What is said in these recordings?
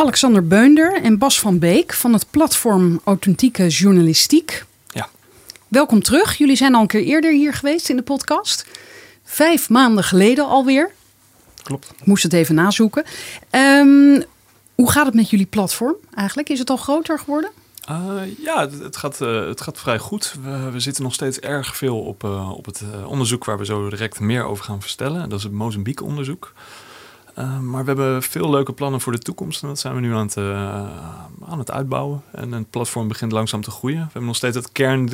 Alexander Beunder en Bas van Beek van het platform Authentieke Journalistiek. Ja. Welkom terug. Jullie zijn al een keer eerder hier geweest in de podcast. Vijf maanden geleden alweer. Klopt. Ik moest het even nazoeken. Ehm, hoe gaat het met jullie platform eigenlijk? Is het al groter geworden? Uh, ja, het, het gaat, uh, het gaat vrij goed. We, we, zitten nog steeds erg veel op, uh, op het onderzoek waar we zo direct meer over gaan vertellen. Dat is het Mozambique-onderzoek. Maar we hebben veel leuke plannen voor de toekomst. En dat zijn we nu aan het, aan het uitbouwen. En het platform begint langzaam te groeien. We hebben nog steeds het, kern,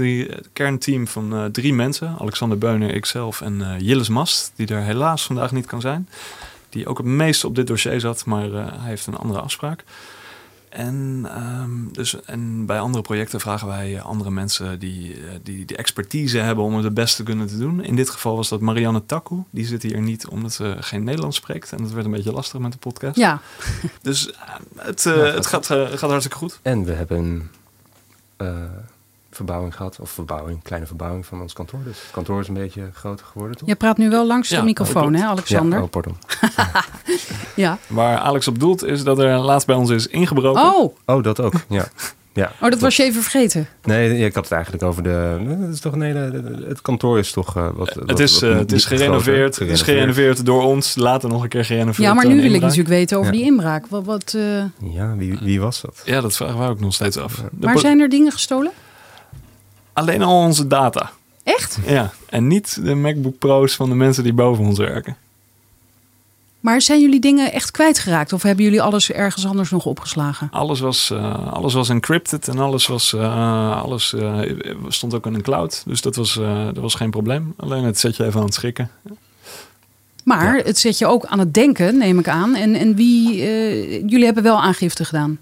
kernteam van drie mensen. Alexander Beuner, ikzelf en Jilles Mast. Die er helaas vandaag niet kan zijn. Die ook het meeste op dit dossier zat, maar hij heeft een andere afspraak. En, um, dus, en bij andere projecten vragen wij andere mensen die, die, die expertise hebben om het het beste te kunnen te doen. In dit geval was dat Marianne Taku. Die zit hier niet omdat ze geen Nederlands spreekt. En dat werd een beetje lastig met de podcast. Ja. Dus uh, het, uh, het gaat, uh, gaat hartstikke goed. En we hebben verbouwing gehad. Of verbouwing, kleine verbouwing van ons kantoor. Dus het kantoor is een beetje groter geworden, toch? Je praat nu wel langs de Ja, microfoon, hè, Alexander? Ja, oh, pardon. Ja. Waar Alex op doelt is dat er laatst bij ons is ingebroken. Oh, Oh, dat ook, ja. ja oh, dat was je even vergeten. Nee, ja, ik had het eigenlijk over de... Het, is toch, nee, de- het kantoor is toch uh, wat, het is, uh, het is gerenoveerd. Het is gerenoveerd door ons. Later nog een keer gerenoveerd. Ja, maar nu een wil ik natuurlijk weten over Ja. die inbraak. Wat, wat, eh, Ja, wie, wie was dat? Ja, dat vragen wij ook nog steeds af. Maar zijn er dingen gestolen? Alleen al onze data. Echt? Ja, en niet de MacBook Pro's van de mensen die boven ons werken. Maar zijn jullie dingen echt kwijtgeraakt? Of hebben jullie alles ergens anders nog opgeslagen? Alles was, eh, alles was encrypted en alles, was, eh, alles eh, stond ook in een cloud. Dus dat was, dat was geen probleem. Alleen het zet je even aan het schrikken. Maar het zet je ook aan het denken, neem ik aan. En, en wie, jullie hebben wel aangifte gedaan.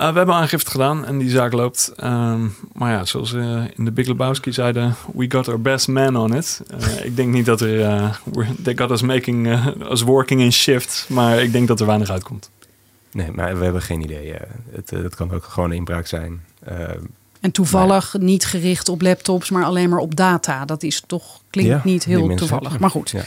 Eh, we hebben aangifte gedaan en die zaak loopt. Ehm, maar ja, zoals we in de Big Lebowski zeiden, we got our best man on it. Eh, ik denk niet dat er, eh, they got us making, eh, us working in shifts. Maar ik denk dat er weinig uitkomt. Nee, maar we hebben geen idee. eh. het, eh, het kan ook gewoon een inbraak zijn. Eh, En toevallig niet gericht op laptops, maar alleen maar op data. Dat is toch, klinkt ja, niet heel toevallig. Maar goed. Ja.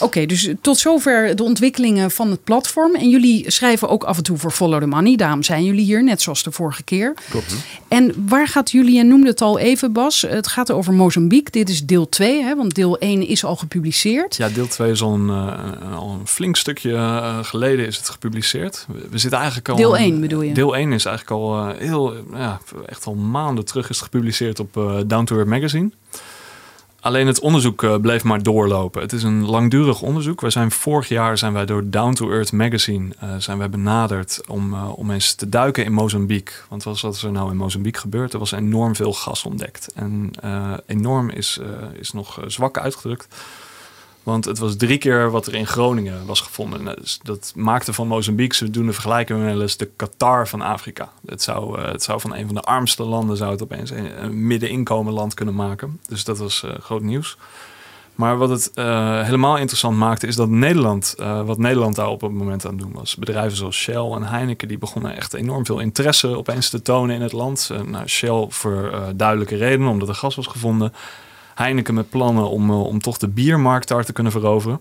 Oké, dus tot zover de ontwikkelingen van het platform. En jullie schrijven ook af en toe voor Follow the Money. Daarom zijn jullie hier, net zoals de vorige keer. Klopt. En waar gaat jullie, je noemde het al even Bas, het gaat over Mozambique. Dit is deel 2, hè, want deel 1 is al gepubliceerd. Ja, deel 2 is al een, eh, al een flink stukje eh, geleden is het gepubliceerd. We, zitten eigenlijk al... Deel 1 bedoel je? Deel 1 is eigenlijk al eh, heel, ja, echt al maanden terug is het gepubliceerd op Down to Earth Magazine. Alleen het onderzoek eh, bleef maar doorlopen. Het is een langdurig onderzoek. We zijn vorig jaar zijn wij door Down to Earth Magazine eh, zijn wij benaderd om, eh, om eens te duiken in Mozambique. Want wat was er nou in Mozambique gebeurd? Er was enorm veel gas ontdekt. En enorm is, is nog zwak uitgedrukt. Want het was drie keer wat er in Groningen was gevonden. Dat maakte van Mozambique, ze doen de vergelijking wel eens de Qatar van Afrika. Het zou, eh, het zou van een van de armste landen zou het opeens een, middeninkomen land kunnen maken. Dus dat was eh, groot nieuws. Maar wat het eh, helemaal interessant maakte, is dat Nederland, wat Nederland daar op het moment aan doen was. Bedrijven zoals Shell en Heineken, die begonnen echt enorm veel interesse opeens te tonen in het land. Nou, Shell voor duidelijke redenen, omdat er gas was gevonden. Heineken met plannen om, eh, om toch de biermarkt daar te kunnen veroveren.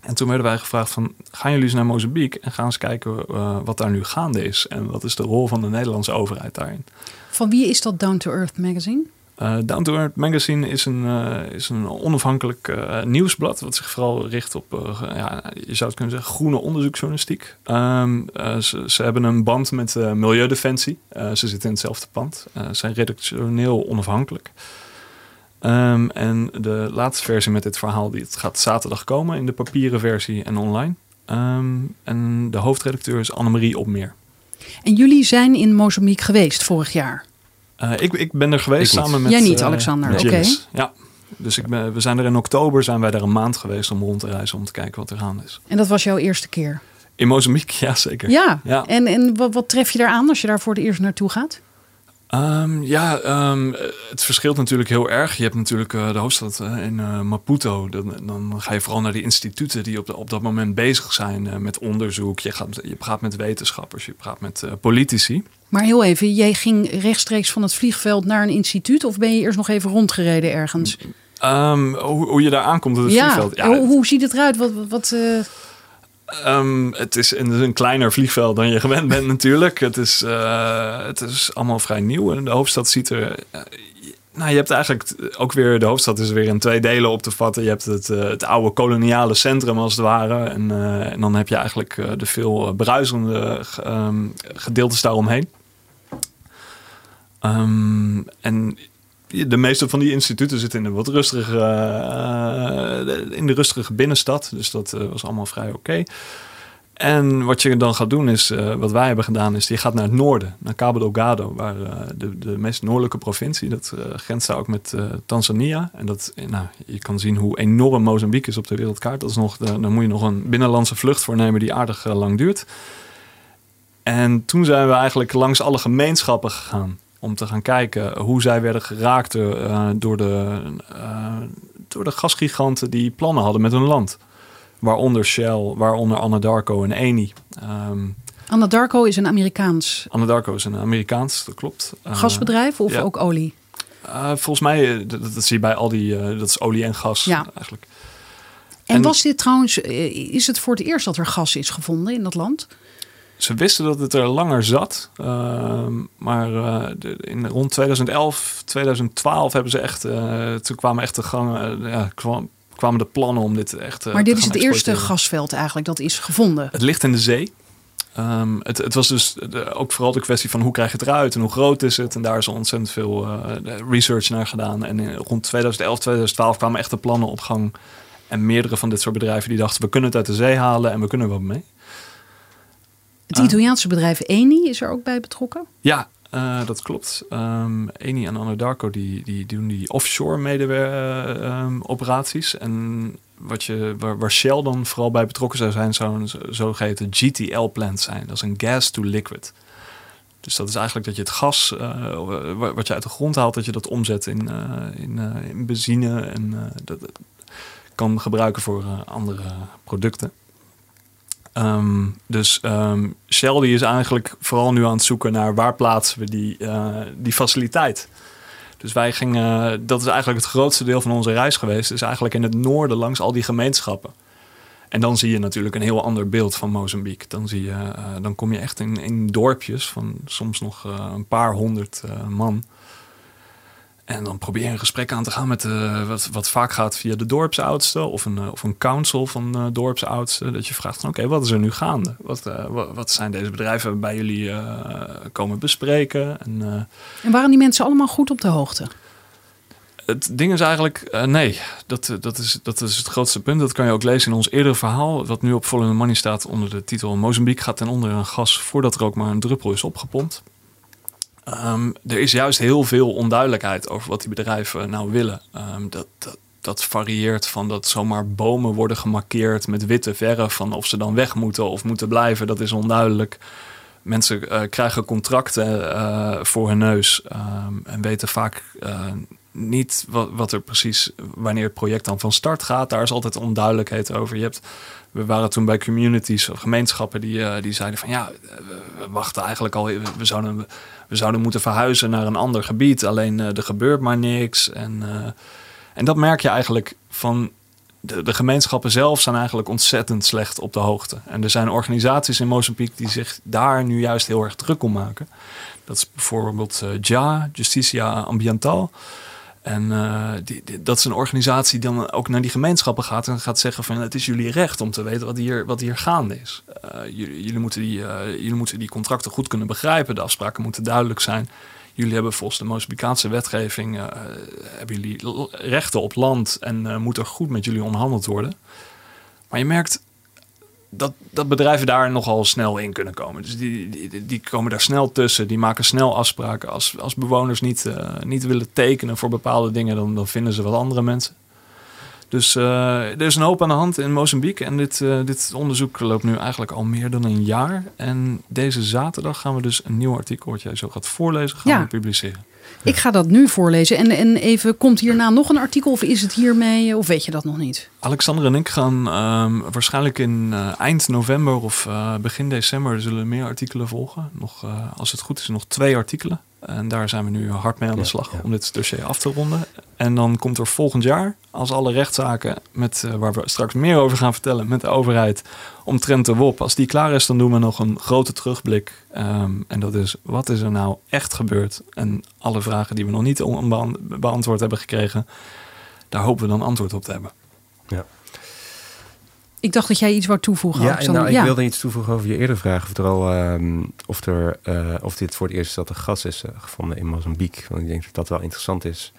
En toen werden wij gevraagd van, gaan jullie eens naar Mozambique en gaan eens kijken eh, wat daar nu gaande is. En wat is de rol van de Nederlandse overheid daarin. Van wie is dat Down to Earth magazine? Eh, Down to Earth Magazine is een, is een onafhankelijk nieuwsblad. wat zich vooral richt op, ja, je zou het kunnen zeggen, groene onderzoeksjournalistiek. Ehm, eh, ze, ze hebben een band met Milieudefensie. Ze zitten in hetzelfde pand. Ze zijn redactioneel onafhankelijk. Ehm, en de laatste versie met dit verhaal die het gaat zaterdag komen in de papieren versie en online. Ehm, en de hoofdredacteur is Annemarie Opmeer. En jullie zijn in Mozambique geweest vorig jaar. Eh, ik, ik ben er geweest Ik niet. samen met... Jij niet, eh, Alexander, oké. Ja, dus ik ben, we zijn er in oktober, zijn wij daar een maand geweest om rond te reizen om te kijken wat er gaande is. En dat was jouw eerste keer. In Mozambique, ja zeker. Ja, Ja. en, en wat, wat tref je daar aan als je daar voor het eerst naartoe gaat? Ehm, ja, ehm, het verschilt natuurlijk heel erg. Je hebt natuurlijk uh, de hoofdstad uh, in uh, Maputo. Dan, dan, ga je vooral naar die instituten die op, de, op dat moment bezig zijn met onderzoek. Je gaat, je praat met wetenschappers, je praat met politici. Maar heel even, jij ging rechtstreeks van het vliegveld naar een instituut of ben je eerst nog even rondgereden ergens? Um, hoe, hoe, je daar aankomt op het ja, vliegveld. Ja, hoe, hoe ziet het eruit? Wat, wat, Um, het is een, een, kleiner vliegveld dan je gewend bent natuurlijk. Het is, uh, het is allemaal vrij nieuw. En de hoofdstad ziet er... Uh, nou, je hebt eigenlijk ook weer... De hoofdstad is weer in twee delen op te vatten. Je hebt het, uh, het oude koloniale centrum als het ware. En, dan heb je eigenlijk de veel bruisende um, gedeeltes daaromheen. Um, en de meeste van die instituten zitten in een wat rustige, uh, in de rustige binnenstad. Dus dat uh, was allemaal vrij oké. En wat je dan gaat doen is, uh, wat wij hebben gedaan, is je gaat naar het noorden, naar Cabo Delgado, waar de, de meest noordelijke provincie, dat grenst daar ook met Tanzania. En dat, nou, je kan zien hoe enorm Mozambique is op de wereldkaart. Dat is nog, daar moet je nog een binnenlandse vlucht voor nemen die aardig lang duurt. En toen zijn we eigenlijk langs alle gemeenschappen gegaan om te gaan kijken hoe zij werden geraakt uh, door, de, uh, door de gasgiganten die plannen hadden met hun land. Waaronder Shell, waaronder Anadarko en Eni. Um, Anadarko is een Amerikaans. Anadarko is een Amerikaans, dat klopt. Uh, Gasbedrijf of ja. ook olie? volgens mij, dat, dat, zie je bij al die, dat is olie en gas ja. eigenlijk. En, en was dit trouwens, is het voor het eerst dat er gas is gevonden in dat land? Ze wisten dat het er langer zat. Uh, maar uh, de, in rond 2011, 2012 hebben ze echt. Uh, toen kwamen echt de gangen. ja, kwam, kwamen de plannen om dit echt. maar dit is het eerste gasveld eigenlijk dat is gevonden. Het ligt in de zee. Um, het, het, was dus de, ook vooral de kwestie van hoe krijg je het eruit en hoe groot is het. En daar is ontzettend veel research naar gedaan. En in, rond 2011, 2012 kwamen echt de plannen op gang. En meerdere van dit soort bedrijven die dachten: we kunnen het uit de zee halen en we kunnen er wat mee. Het Italiaanse bedrijf Eni is er ook bij betrokken? Ja, uh, dat klopt. Um, Eni en Anadarko die, die doen die offshore um, operaties. En wat je, waar, Shell dan vooral bij betrokken zou zijn, zou een zogeheten GTL-plant zijn. Dat is een gas to liquid. Dus dat is eigenlijk dat je het gas uh, wat je uit de grond haalt, dat je dat omzet in, uh, in, in, benzine en dat kan gebruiken voor andere producten. Um, dus um, Shell die is eigenlijk vooral nu aan het zoeken naar waar plaatsen we die, uh, die faciliteit. Dus wij gingen, dat is eigenlijk het grootste deel van onze reis geweest, is eigenlijk in het noorden langs al die gemeenschappen. En dan zie je natuurlijk een heel ander beeld van Mozambique. Dan, zie je, uh, dan kom je echt in, in dorpjes van soms nog uh, een paar honderd man. En dan probeer je een gesprek aan te gaan met uh, wat, wat vaak gaat via de dorpsoudste of een, uh, of een council van uh, dorpsoudsten. Dat je vraagt van oké, wat is er nu gaande? Wat, wat, wat, zijn deze bedrijven bij jullie komen bespreken? En, en waren die mensen allemaal goed op de hoogte? Het ding is eigenlijk, nee, dat, dat, is, dat is het grootste punt. Dat kan je ook lezen in ons eerdere verhaal, wat nu op Follow the Money staat onder de titel Mozambique gaat ten onder een gas voordat er ook maar een druppel is opgepompt. Um, er is juist heel veel onduidelijkheid over wat die bedrijven nou willen. Um, dat, dat, dat, varieert van dat zomaar bomen worden gemarkeerd met witte verf. Van of ze dan weg moeten of moeten blijven, dat is onduidelijk. Mensen uh, krijgen contracten uh, voor hun neus um, en weten vaak uh, niet wat, wat, er precies, wanneer het project dan van start gaat. Daar is altijd onduidelijkheid over. Je hebt, we waren toen bij communities of gemeenschappen die, die zeiden van ja, we wachten eigenlijk al, we zouden we zouden moeten verhuizen naar een ander gebied. Alleen uh, er gebeurt maar niks. En, uh, en dat merk je eigenlijk van de, de, gemeenschappen zelf zijn eigenlijk ontzettend slecht op de hoogte. En er zijn organisaties in Mozambique die zich daar nu juist heel erg druk om maken. Dat is bijvoorbeeld uh, JA, Justicia Ambiental. En die, dat is een organisatie die dan ook naar die gemeenschappen gaat en gaat zeggen van het is jullie recht om te weten wat hier, wat hier gaande is. Uh, jullie, jullie, moeten die, uh, jullie moeten die contracten goed kunnen begrijpen, de afspraken moeten duidelijk zijn. Jullie hebben volgens de Mozambicaanse wetgeving hebben jullie rechten op land en moet er goed met jullie onderhandeld worden. Maar je merkt dat, dat bedrijven daar nogal snel in kunnen komen. Dus die, die, die komen daar snel tussen. Die maken snel afspraken. Als, als bewoners niet, uh, niet willen tekenen voor bepaalde dingen, dan, dan vinden ze wat andere mensen. Dus uh, er is een hoop aan de hand in Mozambique. En dit, uh, dit onderzoek loopt nu eigenlijk al meer dan een jaar. En deze zaterdag gaan we dus een nieuw artikel, wat jij zo gaat voorlezen, gaan Ja. we publiceren. Ik ga dat nu voorlezen. En, en even, komt hierna nog een artikel of is het hiermee, of weet je dat nog niet? Alexander en ik gaan ehm, waarschijnlijk in eh, eind november of eh, begin december er zullen meer artikelen volgen. Nog, eh, als het goed is, nog twee artikelen. En daar zijn we nu hard mee aan de Ja, slag ja. om dit dossier af te ronden. En dan komt er volgend jaar, als alle rechtszaken met, eh, waar we straks meer over gaan vertellen met de overheid omtrent de WOP, als die klaar is, dan doen we nog een grote terugblik. Ehm, en dat is, wat is er nou echt gebeurd? En alle vragen die we nog niet beantwoord hebben gekregen, daar hopen we dan antwoord op te hebben. Ik dacht dat jij iets wou toevoegen, Ja, Alexander. nou, ik ja. wilde iets toevoegen over je eerdere vraag. Ehm, of, er, eh, of dit voor het eerst is dat er gas is eh, gevonden in Mozambique. Want ik denk dat dat wel interessant is.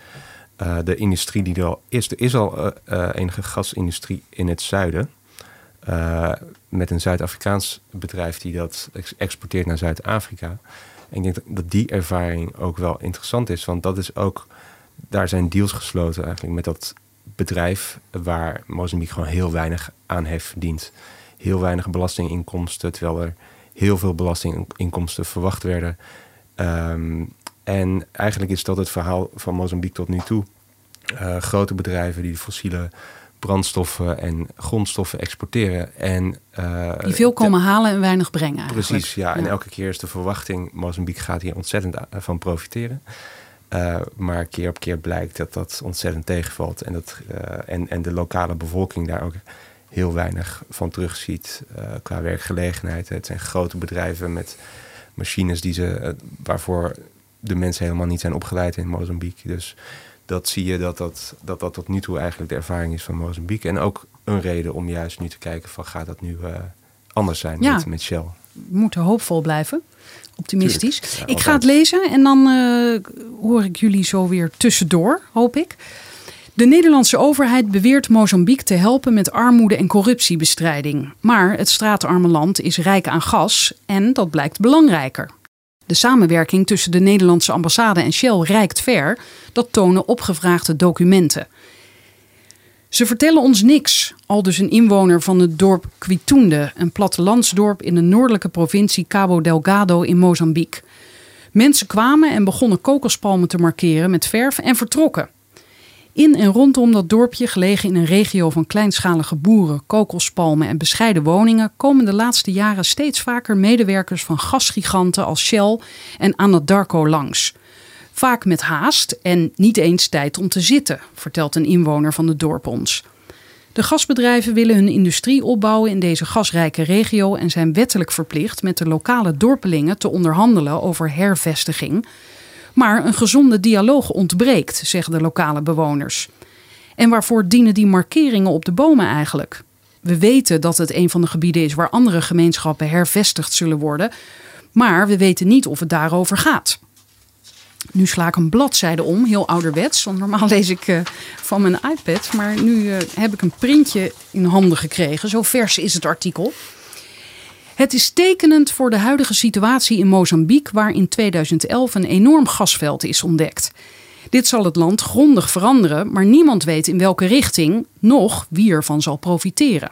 Eh, de industrie die er al is. Er is al eh, enige gasindustrie in het zuiden. Met een Zuid-Afrikaans bedrijf die dat ex- exporteert naar Zuid-Afrika. En ik denk dat die ervaring ook wel interessant is. Want dat is ook, daar zijn deals gesloten eigenlijk met dat bedrijf waar Mozambique gewoon heel weinig aan heeft verdiend. Heel weinig belastinginkomsten, terwijl er heel veel belastinginkomsten verwacht werden. Ehm, en eigenlijk is dat het verhaal van Mozambique tot nu toe. Eh, grote bedrijven die fossiele brandstoffen en grondstoffen exporteren. En, eh, Die veel komen halen en weinig brengen eigenlijk. Precies, ja. En elke keer is de verwachting, Mozambique gaat hier ontzettend van profiteren. Eh, maar keer op keer blijkt dat dat ontzettend tegenvalt. En, dat, eh, en, en de lokale bevolking daar ook heel weinig van terugziet eh, qua werkgelegenheid. Het zijn grote bedrijven met machines die ze, waarvoor de mensen helemaal niet zijn opgeleid in Mozambique. Dus dat zie je dat dat, dat dat tot nu toe eigenlijk de ervaring is van Mozambique. En ook een reden om juist nu te kijken van gaat dat nu anders zijn Ja. met, met Shell. We moeten hoopvol blijven. Optimistisch. Ja, ik ga het lezen en dan eh, hoor ik jullie zo weer tussendoor, hoop ik. De Nederlandse overheid beweert Mozambique te helpen met armoede- en corruptiebestrijding. Maar het straatarme land is rijk aan gas en dat blijkt belangrijker. De samenwerking tussen de Nederlandse ambassade en Shell reikt ver. Dat tonen opgevraagde documenten. Ze vertellen ons niks, al dus een inwoner van het dorp Quitunde, een plattelandsdorp in de noordelijke provincie Cabo Delgado in Mozambique. Mensen kwamen en begonnen kokospalmen te markeren met verf en vertrokken. In en rondom dat dorpje, gelegen in een regio van kleinschalige boeren, kokospalmen en bescheiden woningen, komen de laatste jaren steeds vaker medewerkers van gasgiganten als Shell en Anadarko langs. Vaak met haast en niet eens tijd om te zitten, vertelt een inwoner van het dorp ons. De gasbedrijven willen hun industrie opbouwen in deze gasrijke regio en zijn wettelijk verplicht met de lokale dorpelingen te onderhandelen over hervestiging. Maar een gezonde dialoog ontbreekt, zeggen de lokale bewoners. En waarvoor dienen die markeringen op de bomen eigenlijk? We weten dat het een van de gebieden is waar andere gemeenschappen hervestigd zullen worden, maar we weten niet of het daarover gaat. Nu sla ik een bladzijde om, heel ouderwets. Want normaal lees ik eh, van mijn iPad. Maar nu eh, heb ik een printje in handen gekregen. Zo vers is het artikel. Het is tekenend voor de huidige situatie in Mozambique, waar in 2011 een enorm gasveld is ontdekt. Dit zal het land grondig veranderen, maar niemand weet in welke richting, noch wie ervan zal profiteren.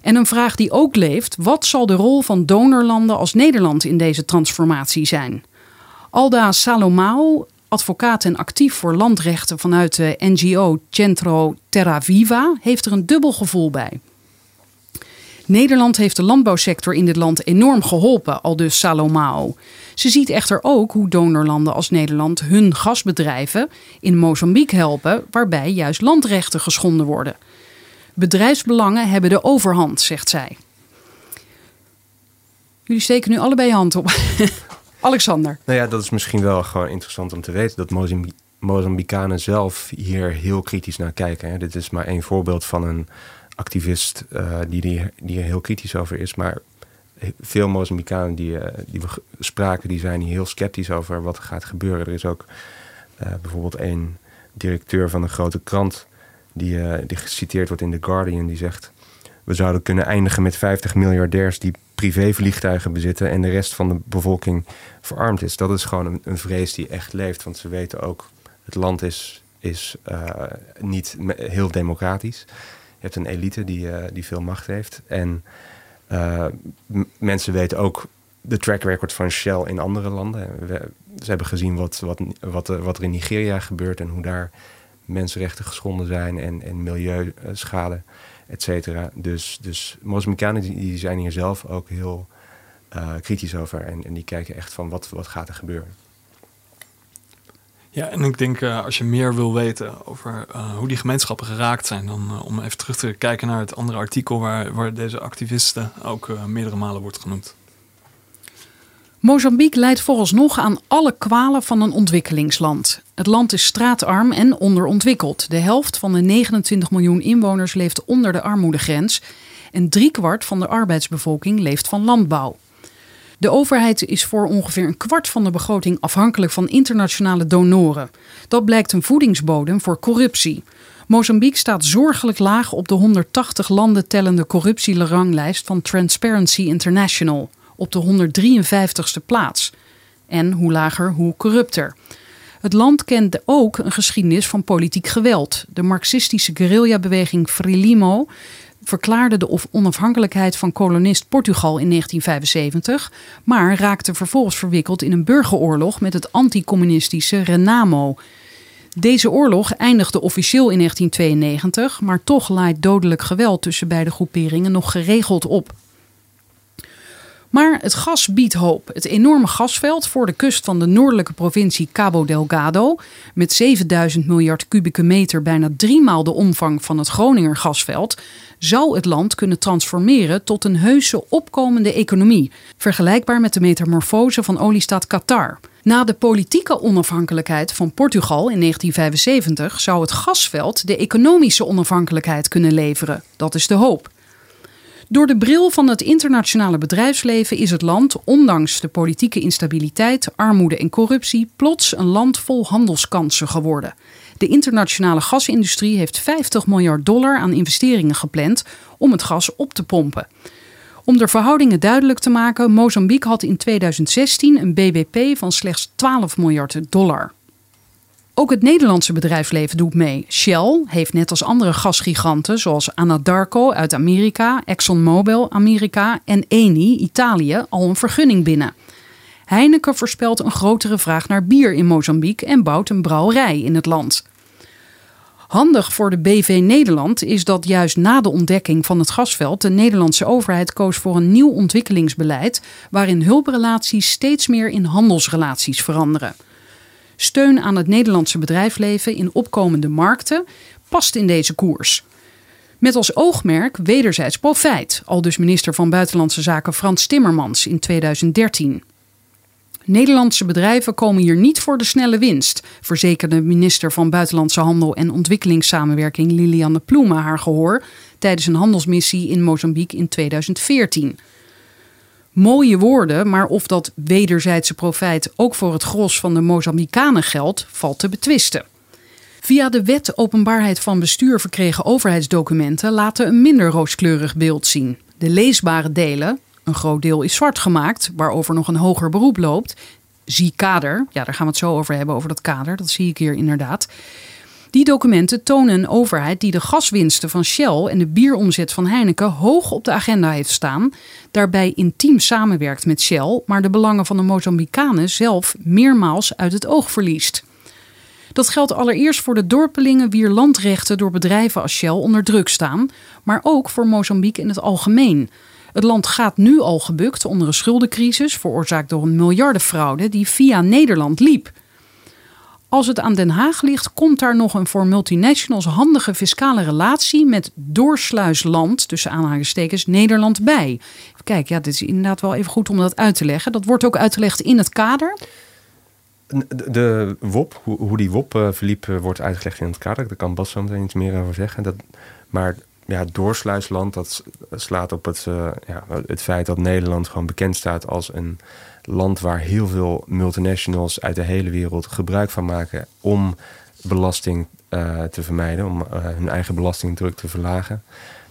En een vraag die ook leeft: wat zal de rol van donorlanden als Nederland in deze transformatie zijn? Alda Salomao, advocaat en actief voor landrechten vanuit de NGO Centro Terra Viva, heeft er een dubbel gevoel bij. Nederland heeft de landbouwsector in dit land enorm geholpen, al dus Salomao. Ze ziet echter ook hoe donorlanden als Nederland hun gasbedrijven in Mozambique helpen, waarbij juist landrechten geschonden worden. Bedrijfsbelangen hebben de overhand, zegt zij. Jullie steken nu allebei je hand op. Alexander. Nou ja, dat is misschien wel gewoon interessant om te weten dat Mozambi Mozambicanen zelf hier heel kritisch naar kijken. Dit is maar één voorbeeld van een activist eh, die, die, die er heel kritisch over is. Maar veel Mozambicanen die, eh, die we spraken, die zijn heel sceptisch over wat er gaat gebeuren. Er is ook eh, bijvoorbeeld een directeur van een grote krant die, die geciteerd wordt in The Guardian, die zegt... We zouden kunnen eindigen met 50 miljardairs die privévliegtuigen bezitten en de rest van de bevolking verarmd is. Dat is gewoon een, een vrees die echt leeft, want ze weten ook, het land is is uh, niet heel democratisch. Je hebt een elite die, uh, die veel macht heeft. En uh, mensen weten ook de track record van Shell in andere landen. Ze hebben gezien wat, wat, wat, wat er in Nigeria gebeurt en hoe daar mensenrechten geschonden zijn en, en milieuschade, et cetera. Dus, dus Mozambicanen die zijn hier zelf ook heel uh, kritisch over en, en die kijken echt van wat, wat gaat er gebeuren. Ja, en ik denk uh, als je meer wil weten over uh, hoe die gemeenschappen geraakt zijn, dan om even terug te kijken naar het andere artikel waar, waar deze activisten ook meerdere malen wordt genoemd. Mozambique leidt vooralsnog aan alle kwalen van een ontwikkelingsland. Het land is straatarm en onderontwikkeld. De helft van de 29 miljoen inwoners leeft onder de armoedegrens en driekwart van de arbeidsbevolking leeft van landbouw. De overheid is voor ongeveer een kwart van de begroting afhankelijk van internationale donoren. Dat blijkt een voedingsbodem voor corruptie. Mozambique staat zorgelijk laag op de 180 landen tellende corruptieranglijst van Transparency International, op de 153ste plaats. En hoe lager, hoe corrupter. Het land kent ook een geschiedenis van politiek geweld. De marxistische guerrillabeweging Frelimo verklaarde de onafhankelijkheid van kolonist Portugal in 1975, maar raakte vervolgens verwikkeld in een burgeroorlog met het anticommunistische Renamo. Deze oorlog eindigde officieel in 1992, maar toch laait dodelijk geweld tussen beide groeperingen nog geregeld op. Maar het gas biedt hoop. Het enorme gasveld voor de kust van de noordelijke provincie Cabo Delgado, met 7000 miljard kubieke meter, bijna driemaal de omvang van het Groninger gasveld, zou het land kunnen transformeren tot een heuse opkomende economie, vergelijkbaar met de metamorfose van oliestaat Qatar. Na de politieke onafhankelijkheid van Portugal in 1975 zou het gasveld de economische onafhankelijkheid kunnen leveren. Dat is de hoop. Door de bril van het internationale bedrijfsleven is het land, ondanks de politieke instabiliteit, armoede en corruptie, plots een land vol handelskansen geworden. De internationale gasindustrie heeft 50 miljard dollar aan investeringen gepland om het gas op te pompen. Om de verhoudingen duidelijk te maken, Mozambique had in 2016 een BBP van slechts 12 miljard dollar. Ook het Nederlandse bedrijfsleven doet mee. Shell heeft net als andere gasgiganten zoals Anadarko uit Amerika, ExxonMobil Amerika en Eni Italië al een vergunning binnen. Heineken voorspelt een grotere vraag naar bier in Mozambique en bouwt een brouwerij in het land. Handig voor de BV Nederland is dat juist na de ontdekking van het gasveld de Nederlandse overheid koos voor een nieuw ontwikkelingsbeleid waarin hulprelaties steeds meer in handelsrelaties veranderen. Steun aan het Nederlandse bedrijfsleven in opkomende markten past in deze koers. Met als oogmerk wederzijds profijt, al dus minister van Buitenlandse Zaken Frans Timmermans in 2013. Nederlandse bedrijven komen hier niet voor de snelle winst, verzekerde minister van Buitenlandse Handel en Ontwikkelingssamenwerking Lilianne Ploemen haar gehoor tijdens een handelsmissie in Mozambique in 2014. Mooie woorden, maar of dat wederzijdse profijt ook voor het gros van de Mozambicanen geldt, valt te betwisten. Via de wet openbaarheid van bestuur verkregen overheidsdocumenten laten een minder rooskleurig beeld zien. De leesbare delen, een groot deel is zwart gemaakt, waarover nog een hoger beroep loopt. Zie kader, ja, daar gaan we het zo over hebben, over dat kader, dat zie ik hier inderdaad. Die documenten tonen een overheid die de gaswinsten van Shell en de bieromzet van Heineken hoog op de agenda heeft staan, daarbij intiem samenwerkt met Shell, maar de belangen van de Mozambicanen zelf meermaals uit het oog verliest. Dat geldt allereerst voor de dorpelingen wier landrechten door bedrijven als Shell onder druk staan, maar ook voor Mozambique in het algemeen. Het land gaat nu al gebukt onder een schuldencrisis veroorzaakt door een miljardenfraude die via Nederland liep. Als het aan Den Haag ligt, komt daar nog een voor multinationals handige fiscale relatie met doorsluisland, tussen aanhalingstekens, Nederland bij. Kijk, ja, dit is inderdaad wel even goed om dat uit te leggen. Dat wordt ook uitgelegd in het kader. De, WOP, hoe, die WOP uh, verliep, uh, wordt uitgelegd in het kader. Daar kan Bas zo meteen iets meer over zeggen. Dat, maar ja, doorsluisland, dat slaat op het, uh, ja, het feit dat Nederland gewoon bekend staat als een land waar heel veel multinationals uit de hele wereld gebruik van maken om belasting uh, te vermijden, om uh, hun eigen belastingdruk te verlagen.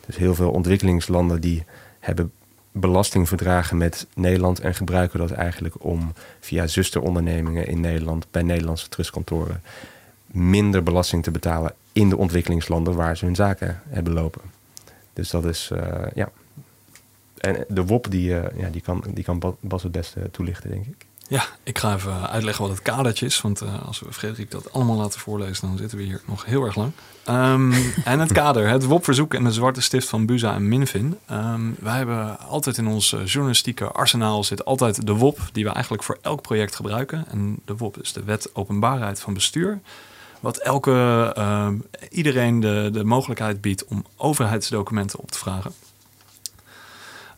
Dus heel veel ontwikkelingslanden die hebben belastingverdragen met Nederland en gebruiken dat eigenlijk om via zusterondernemingen in Nederland bij Nederlandse trustkantoren minder belasting te betalen in de ontwikkelingslanden waar ze hun zaken hebben lopen. Dus dat is, uh, ja. En de WOP, die, uh, ja, die, kan, die kan Bas het beste toelichten, denk ik. Ja, ik ga even uitleggen wat het kadertje is. Want uh, als we Frederik dat allemaal laten voorlezen, dan zitten we hier nog heel erg lang. Um, en het kader, het WOP-verzoek en de zwarte stift van Buza en Minfin. Um, wij hebben altijd in ons journalistieke arsenaal zit altijd de WOP, die we eigenlijk voor elk project gebruiken. En de WOP is de Wet Openbaarheid van Bestuur. Wat elke, uh, iedereen de, de mogelijkheid biedt om overheidsdocumenten op te vragen.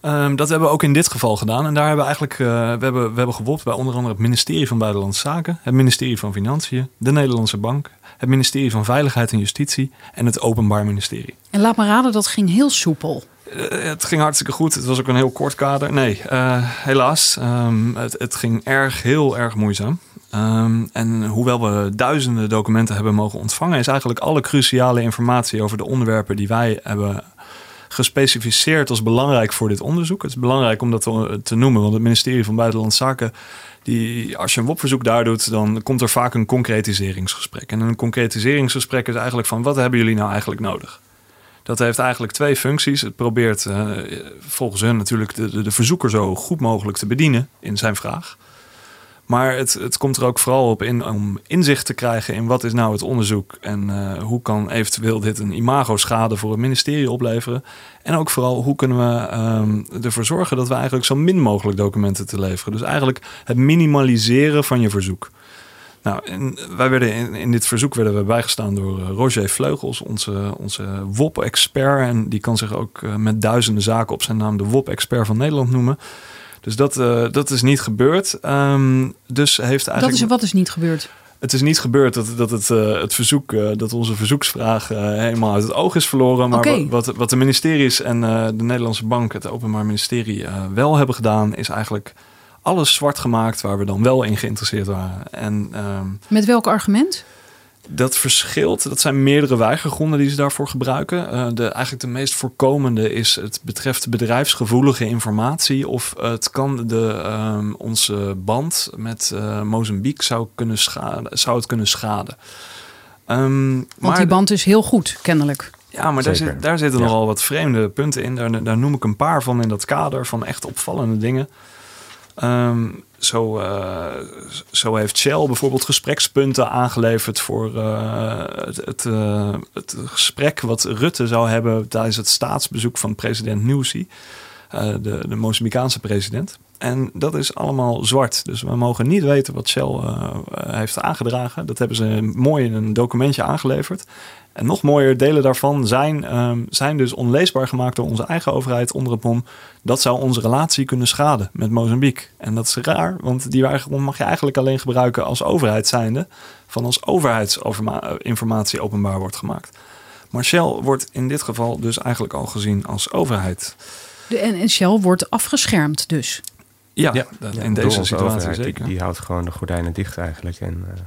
Um, dat hebben we ook in dit geval gedaan. En daar hebben we eigenlijk uh, we hebben, we hebben bij onder andere het ministerie van Buitenlandse Zaken, het ministerie van Financiën, de Nederlandse Bank, het ministerie van Veiligheid en Justitie en het Openbaar Ministerie. En laat me raden, dat ging heel soepel. Uh, het ging hartstikke goed. Het was ook een heel kort kader. Nee, uh, helaas. Um, het, het ging erg, heel erg moeizaam. Um, en hoewel we duizenden documenten hebben mogen ontvangen, is eigenlijk alle cruciale informatie over de onderwerpen die wij hebben gespecificeerd als belangrijk voor dit onderzoek. Het is belangrijk om dat te, noemen, want het ministerie van Buitenlandse Zaken, die, als je een WOP-verzoek daar doet, dan komt er vaak een concretiseringsgesprek. En een concretiseringsgesprek is eigenlijk van wat hebben jullie nou eigenlijk nodig? Dat heeft eigenlijk twee functies. Het probeert uh, volgens hun natuurlijk de, de, de verzoeker zo goed mogelijk te bedienen in zijn vraag. Maar het, het komt er ook vooral op in om inzicht te krijgen in wat is nou het onderzoek en uh, hoe kan eventueel dit een imago-schade voor het ministerie opleveren. En ook vooral hoe kunnen we um, ervoor zorgen dat we eigenlijk zo min mogelijk documenten te leveren. Dus eigenlijk het minimaliseren van je verzoek. Nou, wij werden in, dit verzoek werden we bijgestaan door uh, Roger Vleugels, onze, onze WOP-expert. En die kan zich ook uh, met duizenden zaken op zijn naam de WOP-expert van Nederland noemen. Dus dat, uh, dat is niet gebeurd. Um, dus heeft eigenlijk... Dat is, wat is niet gebeurd? Het is niet gebeurd dat, dat het, uh, het verzoek, uh, dat onze verzoeksvraag helemaal uit het oog is verloren. Maar okay. wat, wat de ministeries en de Nederlandse Bank, het Openbaar Ministerie, wel hebben gedaan, is eigenlijk alles zwart gemaakt waar we dan wel in geïnteresseerd waren. En, um, Met welk argument? Dat verschilt. Dat zijn meerdere weigergronden die ze daarvoor gebruiken. Uh, de, eigenlijk de meest voorkomende is het betreft bedrijfsgevoelige informatie. Of het kan de, um, onze band met uh, Mozambique zou, kunnen schaden, zou het kunnen schaden. Um, Want maar die band is heel goed, kennelijk. Ja, maar daar, zit, daar, zitten ja. nogal wat vreemde punten in. Daar, daar, noem ik een paar van in dat kader van echt opvallende dingen. Um, zo, uh, zo heeft Shell bijvoorbeeld gesprekspunten aangeleverd voor uh, het, uh, het, gesprek wat Rutte zou hebben tijdens het staatsbezoek van president Nyusi, de, de president. En dat is allemaal zwart. Dus we mogen niet weten wat Shell heeft aangedragen. Dat hebben ze mooi in een documentje aangeleverd. En nog mooier, delen daarvan zijn, um, zijn dus onleesbaar gemaakt door onze eigen overheid onder het mom. Dat zou onze relatie kunnen schaden met Mozambique. En dat is raar, want die mag je eigenlijk alleen gebruiken als overheid zijnde. Van als overheidsinformatie openbaar wordt gemaakt. Maar Shell wordt in dit geval dus eigenlijk al gezien als overheid. De, en, en Shell wordt afgeschermd dus? Ja, ja in deze situatie zeker. Die, die, houdt gewoon de gordijnen dicht eigenlijk. En, uh,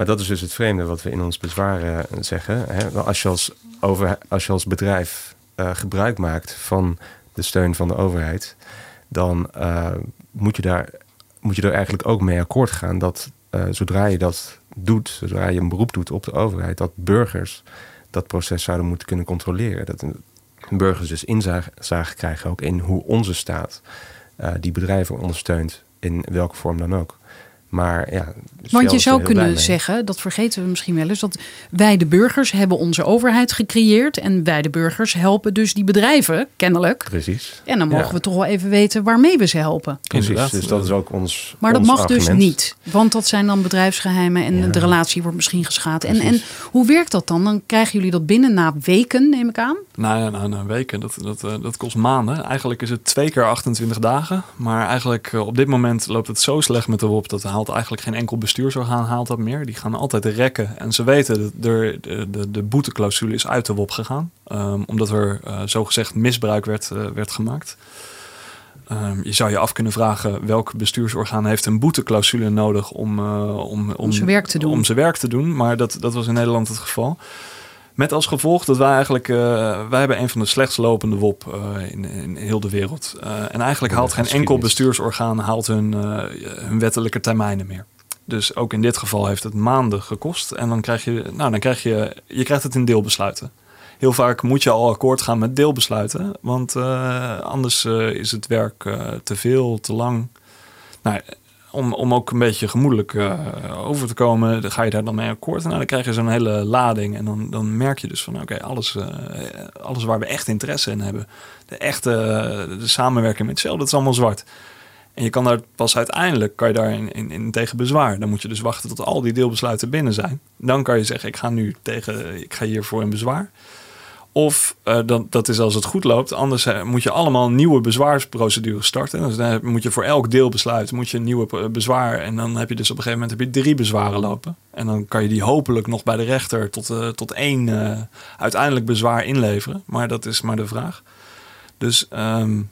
maar dat is dus het vreemde wat we in ons bezwaar uh, zeggen. Hè? Als, je als als bedrijf uh, gebruik maakt van de steun van de overheid, dan uh, moet, je daar, moet je er eigenlijk ook mee akkoord gaan dat zodra je dat doet, zodra je een beroep doet op de overheid, dat burgers dat proces zouden moeten kunnen controleren. Dat burgers dus inzage krijgen ook in hoe onze staat die bedrijven ondersteunt, in welke vorm dan ook. Maar ja, Want je zou kunnen zeggen, dat vergeten we misschien wel eens, dat wij de burgers hebben onze overheid gecreëerd en wij de burgers helpen dus die bedrijven, kennelijk. Precies. En dan mogen ja. we toch wel even weten waarmee we ze helpen. Precies, Inderdaad. dus dat is ook ons Maar dat mag argument. dus niet, want dat zijn dan bedrijfsgeheimen en ja. de relatie wordt misschien geschaad. En, en hoe werkt dat dan? Dan krijgen jullie dat binnen na weken, neem ik aan? Nou ja, na, na weken, dat, dat, dat kost maanden. Eigenlijk is het twee keer 28 dagen, maar eigenlijk op dit moment loopt het zo slecht met de WOP dat haalt eigenlijk geen enkel bestuursorgaan haalt dat meer. Die gaan altijd rekken. En ze weten dat de, de, de, de boeteclausule is uit de WOP gegaan. Um, omdat er uh, zogezegd misbruik werd, uh, werd gemaakt. Um, je zou je af kunnen vragen welk bestuursorgaan heeft een boeteclausule nodig om, uh, om, om, om zijn werk te doen. Om zijn werk te doen. Maar dat, dat was in Nederland het geval. Met als gevolg dat wij eigenlijk, uh, wij hebben een van de slechtst lopende WOP uh, in, in heel de wereld. Uh, en eigenlijk haalt geen enkel bestuursorgaan haalt hun, hun wettelijke termijnen meer. Dus ook in dit geval heeft het maanden gekost. En dan krijg je, nou, dan krijg je, je krijgt het in deelbesluiten. Heel vaak moet je al akkoord gaan met deelbesluiten. Want uh, anders uh, is het werk uh, te veel, te lang. Nou, om, om ook een beetje gemoedelijk over te komen, dan ga je daar dan mee akkoord. En nou, dan krijg je zo'n hele lading. En dan, dan merk je dus van oké, alles, alles waar we echt interesse in hebben. De echte de samenwerking met Shell, dat is allemaal zwart. En je kan daar pas uiteindelijk kan je daar in, in, tegen bezwaar. Dan moet je dus wachten tot al die deelbesluiten binnen zijn. Dan kan je zeggen, ik ga nu tegen, ik ga hiervoor in bezwaar. Of uh, dat is als het goed loopt. Anders uh, moet je allemaal nieuwe bezwaarsprocedures starten. Dus dan moet je voor elk deelbesluit moet je een nieuwe bezwaar. En dan heb je dus op een gegeven moment heb je drie bezwaren lopen. En dan kan je die hopelijk nog bij de rechter tot, tot één uiteindelijk bezwaar inleveren. Maar dat is maar de vraag. Dus um,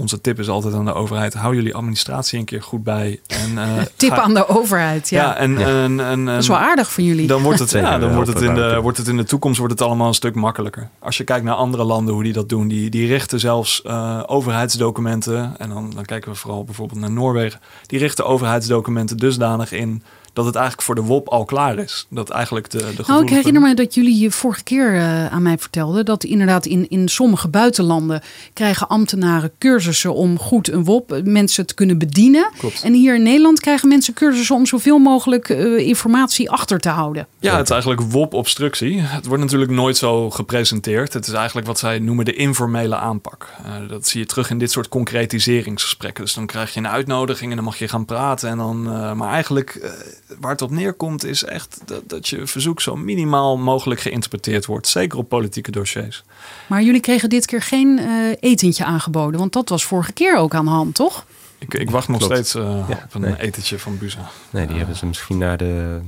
onze tip is altijd aan de overheid: hou jullie administratie een keer goed bij. En, uh, tip aan de overheid, ja. ja, en, En, en, dat is wel aardig van jullie. Dan wordt het, ja, dan wordt het, in de, wordt het in de toekomst wordt het allemaal een stuk makkelijker. Als je kijkt naar andere landen, hoe die dat doen, die, die richten zelfs uh, overheidsdocumenten. En dan, dan kijken we vooral bijvoorbeeld naar Noorwegen. Die richten overheidsdocumenten dusdanig in dat het eigenlijk voor de WOP al klaar is. Dat eigenlijk de, de nou, ik herinner me dat jullie je vorige keer uh, aan mij vertelden dat inderdaad in, in sommige buitenlanden krijgen ambtenaren cursussen om goed een WOP eh, mensen te kunnen bedienen. Klopt. En hier in Nederland krijgen mensen cursussen om zoveel mogelijk uh, informatie achter te houden. Ja, het is eigenlijk WOP-obstructie. Het wordt natuurlijk nooit zo gepresenteerd. Het is eigenlijk wat zij noemen de informele aanpak. Uh, dat zie je terug in dit soort concretiseringsgesprekken. Dus dan krijg je een uitnodiging en dan mag je gaan praten. En dan, maar eigenlijk waar het op neerkomt is echt dat, dat je verzoek zo minimaal mogelijk geïnterpreteerd wordt. Zeker op politieke dossiers. Maar jullie kregen dit keer geen uh, etentje aangeboden, want dat was vorige keer ook aan de hand, toch? Ik, ik wacht nog Klopt. steeds uh, ja, op een nee. etentje van Buza. Nee, die uh, hebben ze misschien naar de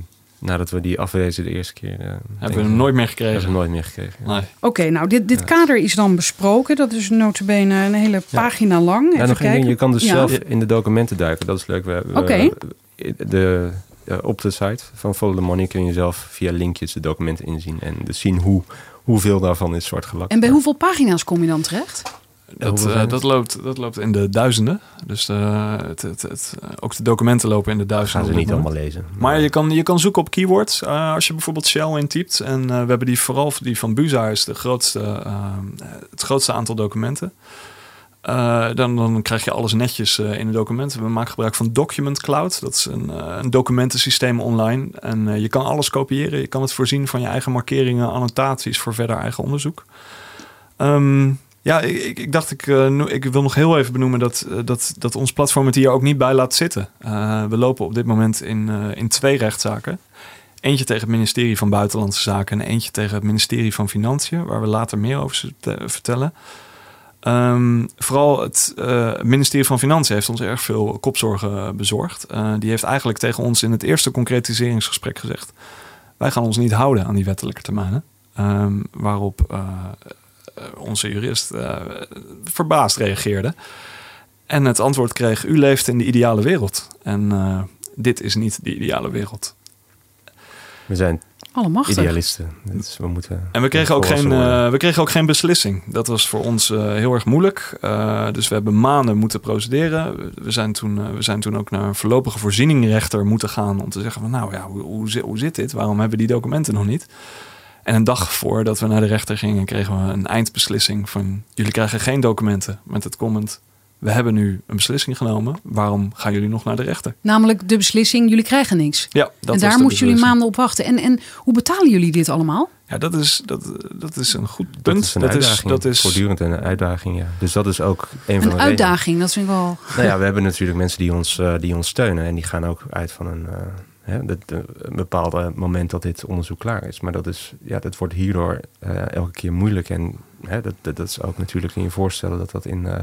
nadat we die afwezen de eerste keer. Uh, hebben we hem nooit meer gekregen? Hebben we nooit meer gekregen. Nee. Oké, okay, nou, dit, dit ja. kader is dan besproken. Dat is notabene een hele pagina lang. Even nog kijken. Ding, je kan dus zelf in de documenten duiken. Dat is leuk. We, Oké. Okay. De, uh, op de site van Follow the Money kun je zelf via linkjes de documenten inzien en dus zien hoe, hoeveel daarvan is zwart gelakt. En bij hoeveel pagina's kom je dan terecht? Dat, uh, dat, loopt, dat loopt in de duizenden. Dus uh, het, het, het, ook de documenten lopen in de duizenden. Gaan ze niet allemaal lezen. Maar je kan, je kan zoeken op keywords. Uh, als je bijvoorbeeld Shell intypt. En we hebben die vooral die van Buza is de grootste, het grootste aantal documenten. Uh, dan, dan krijg je alles netjes uh, in de documenten. We maken gebruik van Document Cloud. Dat is een, uh, een documentensysteem online. En je kan alles kopiëren. Je kan het voorzien van je eigen markeringen, annotaties voor verder eigen onderzoek. Um, ja, ik, ik, dacht, ik, ik wil nog heel even benoemen dat, dat, dat ons platform het hier ook niet bij laat zitten. we lopen op dit moment in, in twee rechtszaken. Eentje tegen het ministerie van Buitenlandse Zaken en eentje tegen het ministerie van Financiën, waar we later meer over vertellen. Um, vooral het uh, ministerie van Financiën heeft ons erg veel kopzorgen bezorgd. Uh, die heeft eigenlijk tegen ons in het eerste concretiseringsgesprek gezegd: wij gaan ons niet houden aan die wettelijke termijnen. Um, waarop uh, onze jurist verbaasd reageerde. En het antwoord kreeg: U leeft in de ideale wereld. En dit is niet de ideale wereld. We zijn Allemachtig. Idealisten. Dus we moeten en we kregen, ook geen, uh, we kregen ook geen beslissing. Dat was voor ons uh, heel erg moeilijk. Uh, dus we hebben maanden moeten procederen. We zijn toen, we zijn toen ook naar een voorlopige voorzieningrechter moeten gaan... om te zeggen van nou ja, hoe, hoe, hoe zit dit? Waarom hebben we die documenten nog niet? En een dag voordat we naar de rechter gingen... kregen we een eindbeslissing van... jullie krijgen geen documenten met het comment we hebben nu een beslissing genomen. Waarom gaan jullie nog naar de rechter? Namelijk de beslissing, jullie krijgen niks. Ja, dat en daar moeten jullie maanden op wachten. En, en hoe betalen jullie dit allemaal? Ja, dat is, dat, dat is een goed punt. Dat is een dat uitdaging. Is, dat is voortdurend een uitdaging, ja. Dus dat is ook een, een van de uitdaging, dat vind ik wel... Nou ja, we hebben natuurlijk mensen die ons, uh, die ons steunen. En die gaan ook uit van een... Uh, Hè, dat, een bepaalde moment dat dit onderzoek klaar is. Maar dat, is, ja, dat wordt hierdoor uh, elke keer moeilijk. En hè, dat, dat, dat, is ook natuurlijk in je voorstellen dat dat in uh,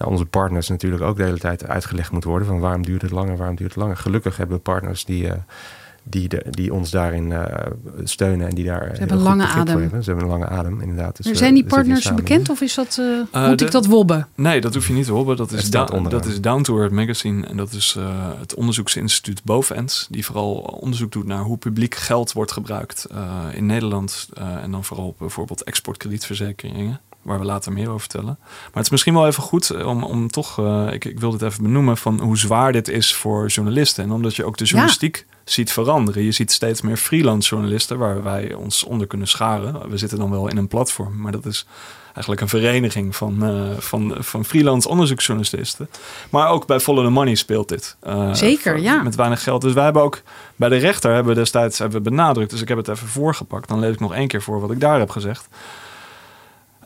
nou, onze partners natuurlijk ook de hele tijd uitgelegd moet worden. Van waarom duurt het langer, waarom duurt het langer. Gelukkig hebben we partners die, uh, die, de, die ons daarin steunen en die daar. Ze hebben een lange adem. Hebben. Ze hebben een lange adem, inderdaad. Dus, zijn die partners bekend of is dat, moet de, ik dat wobben? Nee, dat hoef je niet te wobben. Dat is, da dat is Down to Earth Magazine en dat is het onderzoeksinstituut Bovens. Die vooral onderzoek doet naar hoe publiek geld wordt gebruikt in Nederland. en dan vooral op bijvoorbeeld exportkredietverzekeringen. Waar we later meer over vertellen. Maar het is misschien wel even goed om, om toch, ik, ik wil dit even benoemen, van hoe zwaar dit is voor journalisten. En omdat je ook de journalistiek ziet veranderen. Je ziet steeds meer freelance journalisten waar wij ons onder kunnen scharen. We zitten dan wel in een platform, maar dat is eigenlijk een vereniging van, uh, van, van freelance onderzoeksjournalisten. Maar ook bij Follow the Money speelt dit. Uh, Zeker, ja. Met weinig geld. Dus wij hebben ook bij de rechter hebben we destijds hebben we benadrukt. Dus ik heb het even voorgepakt. Dan lees ik nog één keer voor wat ik daar heb gezegd.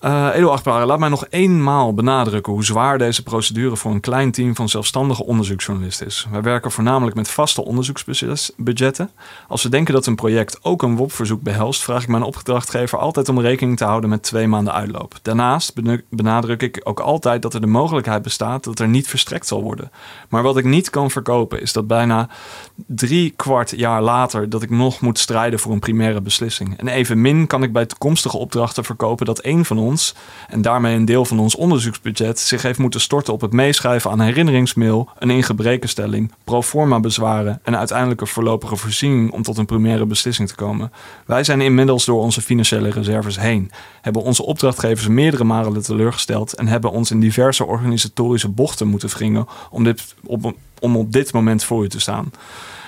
Uh, laat mij nog eenmaal benadrukken hoe zwaar deze procedure voor een klein team van zelfstandige onderzoeksjournalisten is. Wij werken voornamelijk met vaste onderzoeksbudgetten. Als we denken dat een project ook een WOP-verzoek behelst, vraag ik mijn opdrachtgever altijd om rekening te houden met twee maanden uitloop. Daarnaast benadruk ik ook altijd dat er de mogelijkheid bestaat dat er niet verstrekt zal worden. Maar wat ik niet kan verkopen is dat bijna drie kwart jaar later dat ik nog moet strijden voor een primaire beslissing. En evenmin kan ik bij toekomstige opdrachten verkopen dat één van ons en daarmee een deel van ons onderzoeksbudget zich heeft moeten storten op het meeschrijven aan herinneringsmail, een ingebrekenstelling, pro forma bezwaren en uiteindelijk een voorlopige voorziening om tot een primaire beslissing te komen. Wij zijn inmiddels door onze financiële reserves heen, hebben onze opdrachtgevers meerdere malen teleurgesteld en hebben ons in diverse organisatorische bochten moeten wringen om, dit, op, om op dit moment voor u te staan.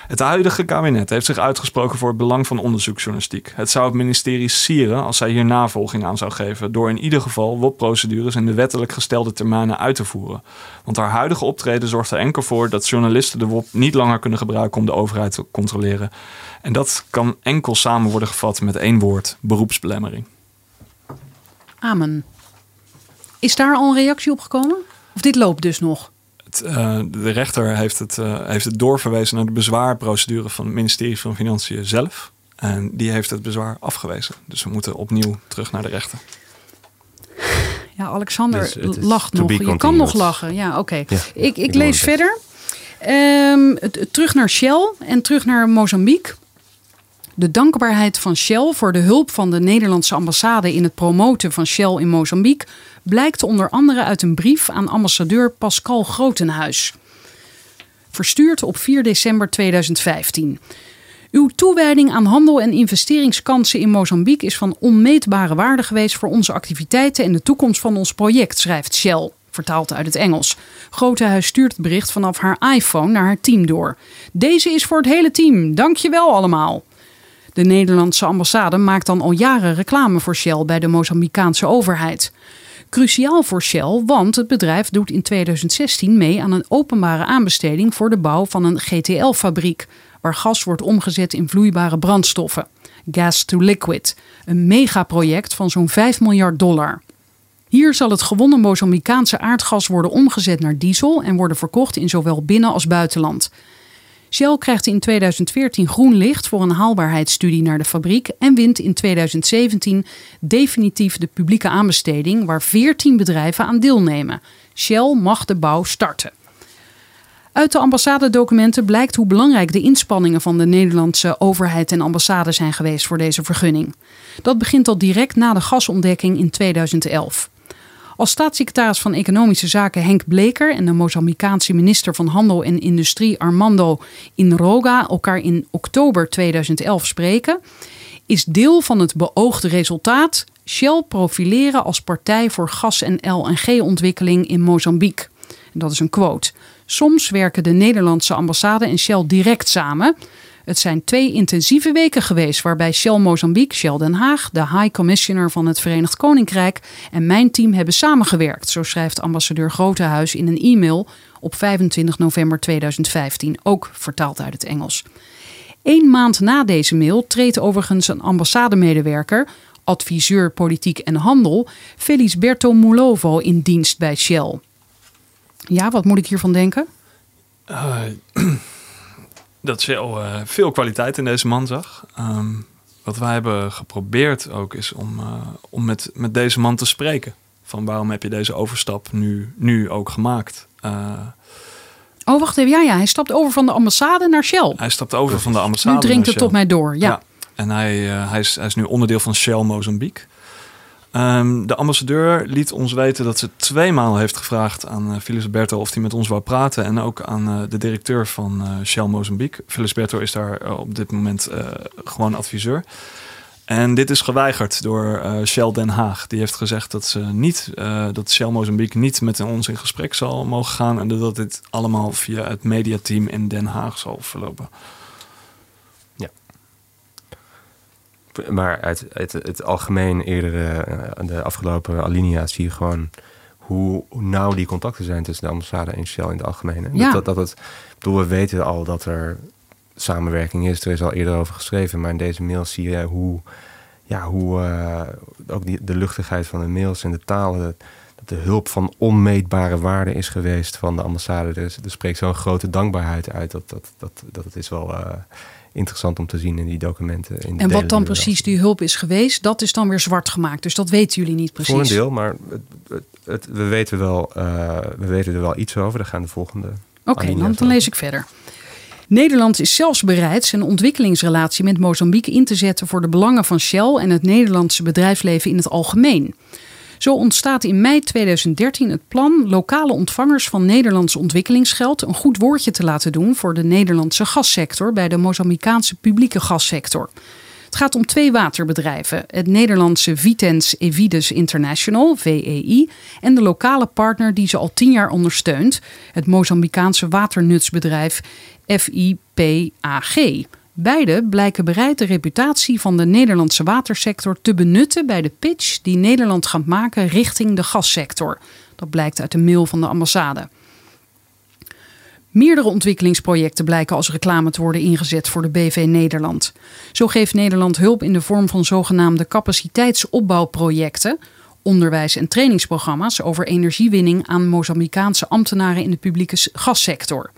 Het huidige kabinet heeft zich uitgesproken voor het belang van onderzoeksjournalistiek. Het zou het ministerie sieren als zij hier navolging aan zou geven, door in ieder geval WOP-procedures in de wettelijk gestelde termijnen uit te voeren. Want haar huidige optreden zorgt er enkel voor dat journalisten de WOP niet langer kunnen gebruiken om de overheid te controleren. En dat kan enkel samen worden gevat met één woord: beroepsbelemmering. Amen. Is daar al een reactie op gekomen? Of dit loopt dus nog? Eh, de rechter heeft het, uh, heeft het doorverwezen naar de bezwaarprocedure van het ministerie van Financiën zelf. En die heeft het bezwaar afgewezen. Dus we moeten opnieuw terug naar de rechter. Ja, Alexander dus lacht nog. Je kan nog lachen. Ja, oké. ik, ik, lees verder. Um, terug naar Shell en terug naar Mozambique. De dankbaarheid van Shell voor de hulp van de Nederlandse ambassade in het promoten van Shell in Mozambique blijkt onder andere uit een brief aan ambassadeur Pascal Grotenhuis. Verstuurd op 4 december 2015. Uw toewijding aan handel en investeringskansen in Mozambique is van onmeetbare waarde geweest voor onze activiteiten en de toekomst van ons project, schrijft Shell, vertaald uit het Engels. Grotehuis stuurt het bericht vanaf haar iPhone naar haar team door. Deze is voor het hele team. Dankjewel allemaal. De Nederlandse ambassade maakt dan al jaren reclame voor Shell bij de Mozambicaanse overheid. Cruciaal voor Shell, want het bedrijf doet in 2016 mee aan een openbare aanbesteding voor de bouw van een GTL-fabriek, waar gas wordt omgezet in vloeibare brandstoffen. Gas to Liquid, een megaproject van zo'n 5 miljard dollar. Hier zal het gewonnen Mozambicaanse aardgas worden omgezet naar diesel en worden verkocht in zowel binnen- als buitenland. Shell krijgt in 2014 groen licht voor een haalbaarheidsstudie naar de fabriek en wint in 2017 definitief de publieke aanbesteding waar 14 bedrijven aan deelnemen. Shell mag de bouw starten. Uit de ambassadedocumenten blijkt hoe belangrijk de inspanningen van de Nederlandse overheid en ambassade zijn geweest voor deze vergunning. Dat begint al direct na de gasontdekking in 2011. Als staatssecretaris van Economische Zaken Henk Bleker en de Mozambicaanse minister van Handel en Industrie Armando Inroga elkaar in oktober 2011 spreken, is deel van het beoogde resultaat Shell profileren als partij voor gas- en LNG-ontwikkeling in Mozambique. dat is een quote. Soms werken de Nederlandse ambassade en Shell direct samen. Het zijn twee intensieve weken geweest waarbij Shell Mozambique, Shell Den Haag, de High Commissioner van het Verenigd Koninkrijk en mijn team hebben samengewerkt, zo schrijft ambassadeur Grotehuis in een e-mail op 25 november 2015, ook vertaald uit het Engels. Eén maand na deze mail treedt overigens een ambassademedewerker, adviseur politiek en handel, Felisberto Mulovo in dienst bij Shell. Ja, wat moet ik hiervan denken? Uh, dat Shell uh, veel kwaliteit in deze man zag. Ehm, wat wij hebben geprobeerd ook is om, uh, om met, met deze man te spreken. Van waarom heb je deze overstap nu, nu ook gemaakt? Uh, oh, wacht even. Ja, ja, hij stapt over van de ambassade naar Shell. Hij stapt over van de ambassade. Nu dringt het tot mij door. Ja. ja. En hij, hij, is, hij is nu onderdeel van Shell Mozambique. Ehm, de ambassadeur liet ons weten dat ze tweemaal heeft gevraagd aan uh, Felisberto of hij met ons wou praten. En ook aan uh, de directeur van uh, Shell Mozambique. Felisberto is daar op dit moment gewoon adviseur. En dit is geweigerd door eh, Shell Den Haag. Die heeft gezegd dat, ze niet, dat Shell Mozambique niet met ons in gesprek zal mogen gaan. En dat dit allemaal via het mediateam in Den Haag zal verlopen. Ja. Maar uit, uit het algemeen eerder uh, de afgelopen alinea's zie je gewoon hoe nauw die contacten zijn tussen de ambassade en Shell in het algemeen. Ja. Dat, dat het, bedoel, we weten al dat er samenwerking is. Er is al eerder over geschreven, maar in deze mails zie je hoe, ja, hoe uh, ook die, de luchtigheid van de mails en de taal, dat, de hulp van onmeetbare waarde is geweest van de ambassade. Er, er spreekt zo'n grote dankbaarheid uit dat, dat, dat, dat het is wel. Uh, interessant om te zien in die documenten. In en wat dan precies die hulp is geweest, dat is dan weer zwart gemaakt. Dus dat weten jullie niet precies. Voor een deel, maar het, het, het, we, weten wel, uh, we weten er wel iets over. Daar gaan de volgende. Oké, okay, dan, dan lees ik verder. Nederland is zelfs bereid zijn ontwikkelingsrelatie met Mozambique in te zetten voor de belangen van Shell en het Nederlandse bedrijfsleven in het algemeen. Zo ontstaat in mei 2013 het plan lokale ontvangers van Nederlands ontwikkelingsgeld een goed woordje te laten doen voor de Nederlandse gassector bij de Mozambicaanse publieke gassector. Het gaat om twee waterbedrijven: het Nederlandse Vitens Evides International, VEI, en de lokale partner die ze al tien jaar ondersteunt, het Mozambicaanse waternutsbedrijf FIPAG. Beide blijken bereid de reputatie van de Nederlandse watersector te benutten bij de pitch die Nederland gaat maken richting de gassector. Dat blijkt uit de mail van de ambassade. Meerdere ontwikkelingsprojecten blijken als reclame te worden ingezet voor de BV Nederland. Zo geeft Nederland hulp in de vorm van zogenaamde capaciteitsopbouwprojecten, onderwijs- en trainingsprogramma's over energiewinning aan Mozambicaanse ambtenaren in de publieke gassector.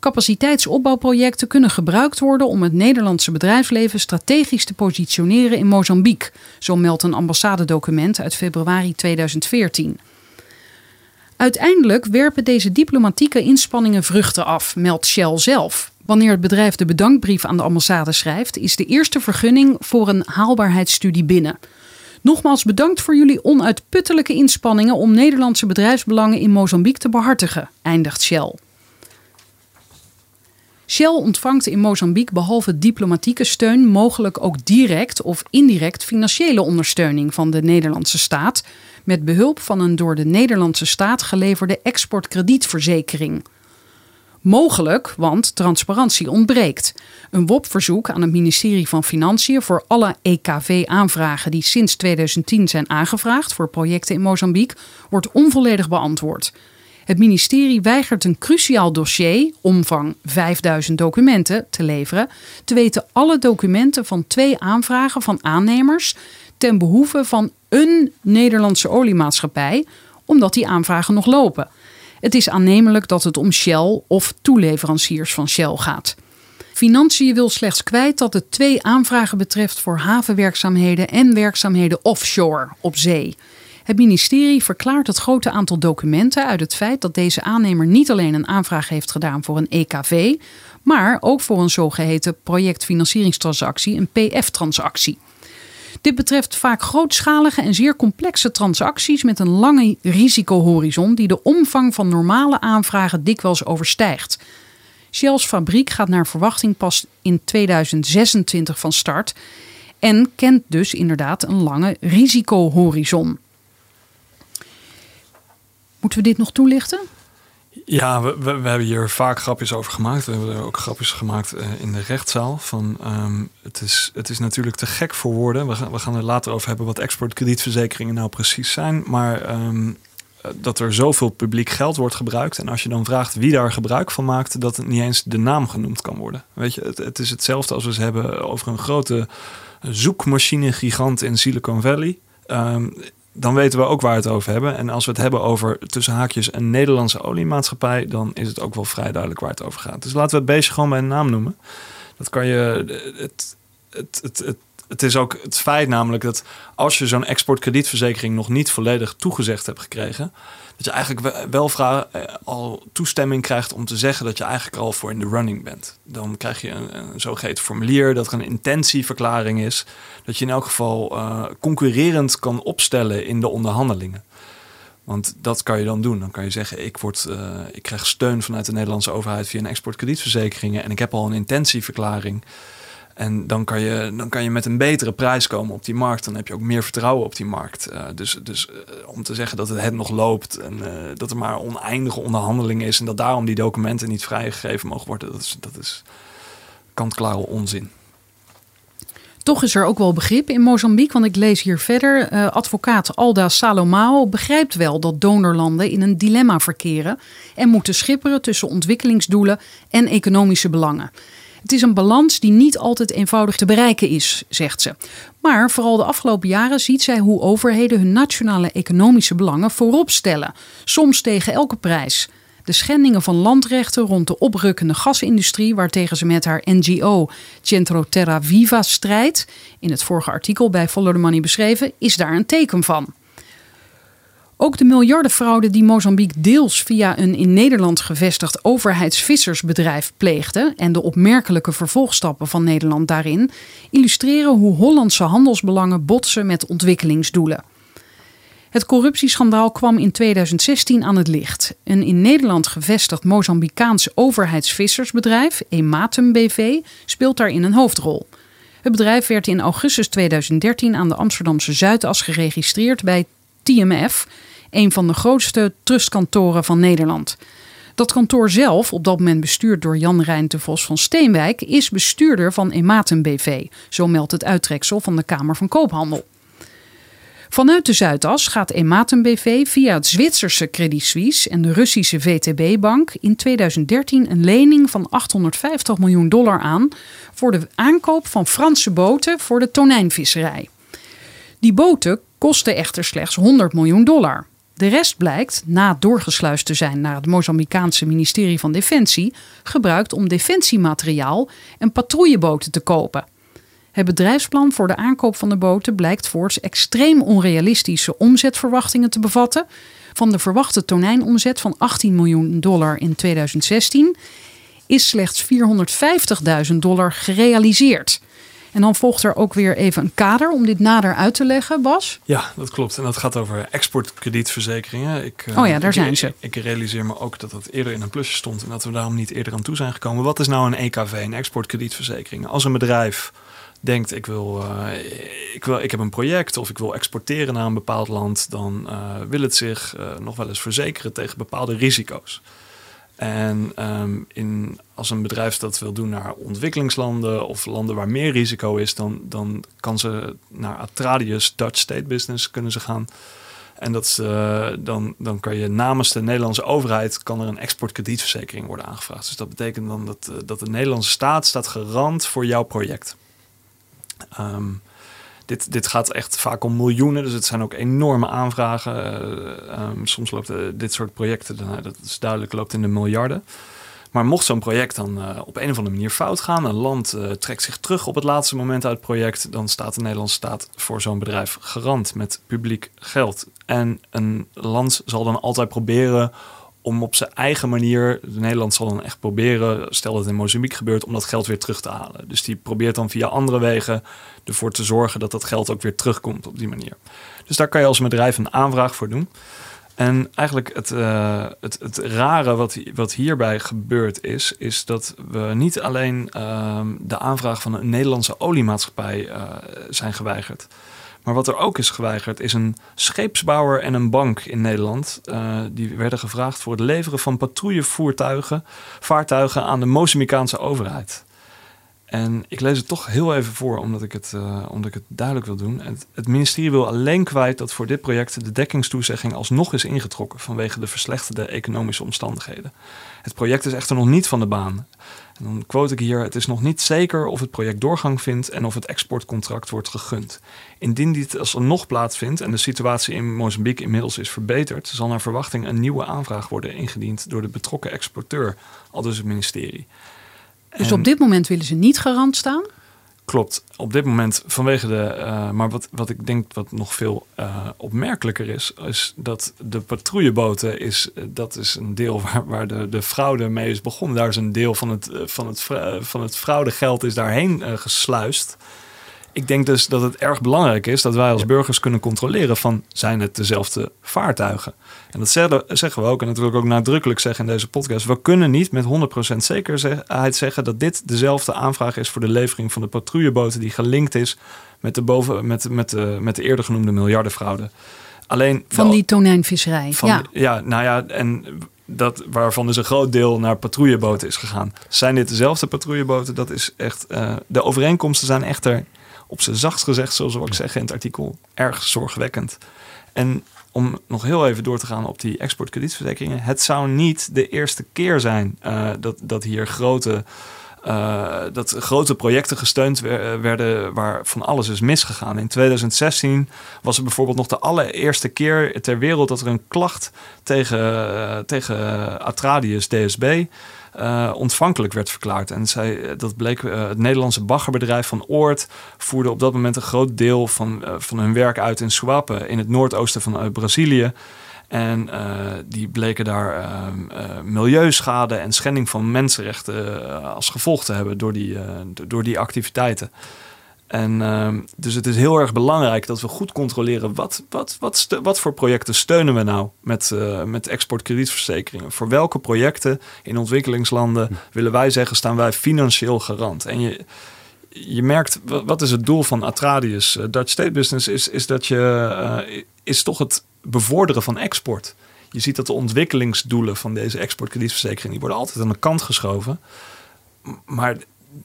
Capaciteitsopbouwprojecten kunnen gebruikt worden om het Nederlandse bedrijfsleven strategisch te positioneren in Mozambique, zo meldt een ambassadedocument uit februari 2014. Uiteindelijk werpen deze diplomatieke inspanningen vruchten af, meldt Shell zelf. Wanneer het bedrijf de bedankbrief aan de ambassade schrijft, is de eerste vergunning voor een haalbaarheidsstudie binnen. Nogmaals bedankt voor jullie onuitputtelijke inspanningen om Nederlandse bedrijfsbelangen in Mozambique te behartigen, eindigt Shell. Shell ontvangt in Mozambique behalve diplomatieke steun mogelijk ook direct of indirect financiële ondersteuning van de Nederlandse staat met behulp van een door de Nederlandse staat geleverde exportkredietverzekering. Mogelijk, want transparantie ontbreekt. Een WOP-verzoek aan het ministerie van Financiën voor alle EKV-aanvragen die sinds 2010 zijn aangevraagd voor projecten in Mozambique wordt onvolledig beantwoord. Het ministerie weigert een cruciaal dossier, omvang 5000 documenten, te leveren, te weten alle documenten van twee aanvragen van aannemers ten behoeve van een Nederlandse oliemaatschappij, omdat die aanvragen nog lopen. Het is aannemelijk dat het om Shell of toeleveranciers van Shell gaat. Financiën wil slechts kwijt dat het twee aanvragen betreft voor havenwerkzaamheden en werkzaamheden offshore op zee. Het ministerie verklaart het grote aantal documenten uit het feit dat deze aannemer niet alleen een aanvraag heeft gedaan voor een EKV, maar ook voor een zogeheten projectfinancieringstransactie, een PF-transactie. Dit betreft vaak grootschalige en zeer complexe transacties met een lange risicohorizon die de omvang van normale aanvragen dikwijls overstijgt. Shell's fabriek gaat naar verwachting pas in 2026 van start en kent dus inderdaad een lange risicohorizon. Moeten we dit nog toelichten? Ja, we, we, hebben hier vaak grapjes over gemaakt. We hebben er ook grapjes gemaakt uh, in de rechtszaal. Van, um, het, is, het is natuurlijk te gek voor woorden. We gaan, we gaan er later over hebben wat exportkredietverzekeringen nou precies zijn. Maar um, dat er zoveel publiek geld wordt gebruikt. En als je dan vraagt wie daar gebruik van maakt, dat het niet eens de naam genoemd kan worden. Weet je, het, het is hetzelfde als we het hebben over een grote zoekmachine gigant in Silicon Valley. Um, dan weten we ook waar het over hebben. En als we het hebben over tussen haakjes een Nederlandse oliemaatschappij, dan is het ook wel vrij duidelijk waar het over gaat. Dus laten we het beestje gewoon bij een naam noemen. Dat kan je. Het, het, het, het, het is ook het feit namelijk dat als je zo'n exportkredietverzekering nog niet volledig toegezegd hebt gekregen, dat je eigenlijk wel vraag, al toestemming krijgt om te zeggen dat je eigenlijk al voor in de running bent. Dan krijg je een, een zogeheten formulier dat er een intentieverklaring is. Dat je in elk geval uh, concurrerend kan opstellen in de onderhandelingen. Want dat kan je dan doen. Dan kan je zeggen, ik, word, uh, ik krijg steun vanuit de Nederlandse overheid via een exportkredietverzekeringen en ik heb al een intentieverklaring. En dan kan, je, dan kan je met een betere prijs komen op die markt. Dan heb je ook meer vertrouwen op die markt. Eh, dus dus eh, om te zeggen dat het, het nog loopt en eh, dat er maar oneindige onderhandeling is en dat daarom die documenten niet vrijgegeven mogen worden, dat is, dat is kant-klare onzin. Toch is er ook wel begrip in Mozambique, want ik lees hier verder. Advocaat Alda Salomao begrijpt wel dat donorlanden in een dilemma verkeren en moeten schipperen tussen ontwikkelingsdoelen en economische belangen. Het is een balans die niet altijd eenvoudig te bereiken is, zegt ze. Maar vooral de afgelopen jaren ziet zij hoe overheden hun nationale economische belangen voorop stellen, soms tegen elke prijs. De schendingen van landrechten rond de oprukkende gasindustrie, waartegen ze met haar NGO Centro Terra Viva strijdt, in het vorige artikel bij Follow the Money beschreven, is daar een teken van. Ook de miljardenfraude die Mozambique deels via een in Nederland gevestigd overheidsvissersbedrijf pleegde en de opmerkelijke vervolgstappen van Nederland daarin illustreren hoe Hollandse handelsbelangen botsen met ontwikkelingsdoelen. Het corruptieschandaal kwam in 2016 aan het licht. Een in Nederland gevestigd Mozambicaans overheidsvissersbedrijf, Ematum BV, speelt daarin een hoofdrol. Het bedrijf werd in augustus 2013 aan de Amsterdamse Zuidas geregistreerd bij TMF, een van de grootste trustkantoren van Nederland. Dat kantoor zelf, op dat moment bestuurd door Jan Rijn de Vos van Steenwijk, is bestuurder van Ematen BV. Zo meldt het uittreksel van de Kamer van Koophandel. Vanuit de Zuidas gaat Ematen BV via het Zwitserse Credit Suisse en de Russische VTB-bank in 2013 een lening van 850 miljoen dollar aan voor de aankoop van Franse boten voor de tonijnvisserij. Die boten kosten echter slechts 100 miljoen dollar. De rest blijkt, na doorgesluist te zijn naar het Mozambicaanse ministerie van Defensie, gebruikt om defensiemateriaal en patrouilleboten te kopen. Het bedrijfsplan voor de aankoop van de boten blijkt voorts extreem onrealistische omzetverwachtingen te bevatten. Van de verwachte tonijnomzet van 18 miljoen dollar in 2016 is slechts 450.000 dollar gerealiseerd. En dan volgt er ook weer even een kader om dit nader uit te leggen, Bas. Ja, dat klopt. En dat gaat over exportkredietverzekeringen. Ik, oh ja, daar zijn ze. Ik, realiseer me ook dat dat eerder in een plusje stond en dat we daarom niet eerder aan toe zijn gekomen. Wat is nou een EKV, een exportkredietverzekering? Als een bedrijf denkt ik wil, uh, ik wil, ik heb een project of ik wil exporteren naar een bepaald land, dan uh, wil het zich uh, nog wel eens verzekeren tegen bepaalde risico's. En um, in, als een bedrijf dat wil doen naar ontwikkelingslanden of landen waar meer risico is, dan, dan kan ze naar Atradius Dutch State Business kunnen ze gaan. En dat uh, dan, dan kan je namens de Nederlandse overheid kan er een exportkredietverzekering worden aangevraagd. Dus dat betekent dan dat, uh, dat de Nederlandse staat staat garant voor jouw project. Um, dit, dit gaat echt vaak om miljoenen, dus het zijn ook enorme aanvragen. Uh, um, soms loopt uh, dit soort projecten, nou, dat is duidelijk, loopt in de miljarden. Maar mocht zo'n project dan op een of andere manier fout gaan, een land trekt zich terug op het laatste moment uit het project, dan staat de Nederlandse staat voor zo'n bedrijf garant met publiek geld. En een land zal dan altijd proberen om op zijn eigen manier, Nederland zal dan echt proberen, stel dat het in Mozambique gebeurt, om dat geld weer terug te halen. Dus die probeert dan via andere wegen ervoor te zorgen dat dat geld ook weer terugkomt op die manier. Dus daar kan je als bedrijf een aanvraag voor doen. En eigenlijk het, uh, het, het rare wat, wat hierbij gebeurt is, is dat we niet alleen uh, de aanvraag van een Nederlandse oliemaatschappij uh, zijn geweigerd. Maar wat er ook is geweigerd, is een scheepsbouwer en een bank in Nederland. Uh, die werden gevraagd voor het leveren van patrouillevoertuigen, vaartuigen aan de Mozambicaanse overheid. En ik lees het toch heel even voor, omdat ik het, uh, omdat ik het duidelijk wil doen. Het, ministerie wil alleen kwijt dat voor dit project de dekkingstoezegging alsnog is ingetrokken vanwege de verslechterde economische omstandigheden. Het project is echter nog niet van de baan. En dan quote ik hier: Het is nog niet zeker of het project doorgang vindt en of het exportcontract wordt gegund. Indien dit alsnog plaatsvindt en de situatie in Mozambique inmiddels is verbeterd, zal naar verwachting een nieuwe aanvraag worden ingediend door de betrokken exporteur, al dus het ministerie. Dus op dit moment willen ze niet garant staan? Klopt. Op dit moment vanwege de. Uh, maar wat, wat ik denk wat nog veel uh, opmerkelijker is, is dat de patrouilleboten is. Uh, dat is een deel waar, waar de, de fraude mee is begonnen. Daar is een deel van het, van het, van het fraudegeld is daarheen gesluist. Ik denk dus dat het erg belangrijk is dat wij als burgers kunnen controleren van zijn het dezelfde vaartuigen. En dat zeggen, we ook, en dat wil ik ook nadrukkelijk zeggen in deze podcast. We kunnen niet met 100% zekerheid zeggen dat dit dezelfde aanvraag is voor de levering van de patrouilleboten die gelinkt is met de, boven, met, met de, met de eerder genoemde miljardenfraude. Alleen Van wel- die tonijnvisserij. van, ja. ja. nou ja, en dat waarvan dus een groot deel naar patrouilleboten is gegaan. Zijn dit dezelfde patrouilleboten? Dat is echt. eh, de overeenkomsten zijn echter, op zijn zachtst gezegd, zoals we ook zeggen in het artikel, erg zorgwekkend. En om nog heel even door te gaan op die exportkredietverzekeringen. Het zou niet de eerste keer zijn eh, dat, dat hier grote, eh, dat grote projecten gesteund wer- werden waar van alles is misgegaan. In 2016 was er bijvoorbeeld nog de allereerste keer ter wereld dat er een klacht tegen, eh, tegen Atradius DSB eh, ontvankelijk werd verklaard. En zij, dat bleek eh, het Nederlandse baggerbedrijf van Oort voerde op dat moment een groot deel van, eh, van hun werk uit in Suape in het noordoosten van eh, Brazilië. En eh, die bleken daar ehm, eh, milieuschade en schending van mensenrechten eh, als gevolg te hebben door die, door die activiteiten. En ehm, dus het is heel erg belangrijk dat we goed controleren wat, wat, wat, wat voor projecten steunen we nou met, eh, met exportkredietverzekeringen. Voor welke projecten in ontwikkelingslanden willen wij zeggen staan wij financieel garant. En je, je merkt, wa- wat is het doel van Atradius, Dutch State Business, is, is dat je, is toch het bevorderen van export. Je ziet dat de ontwikkelingsdoelen van deze exportkredietverzekering, die worden altijd aan de kant geschoven. Maar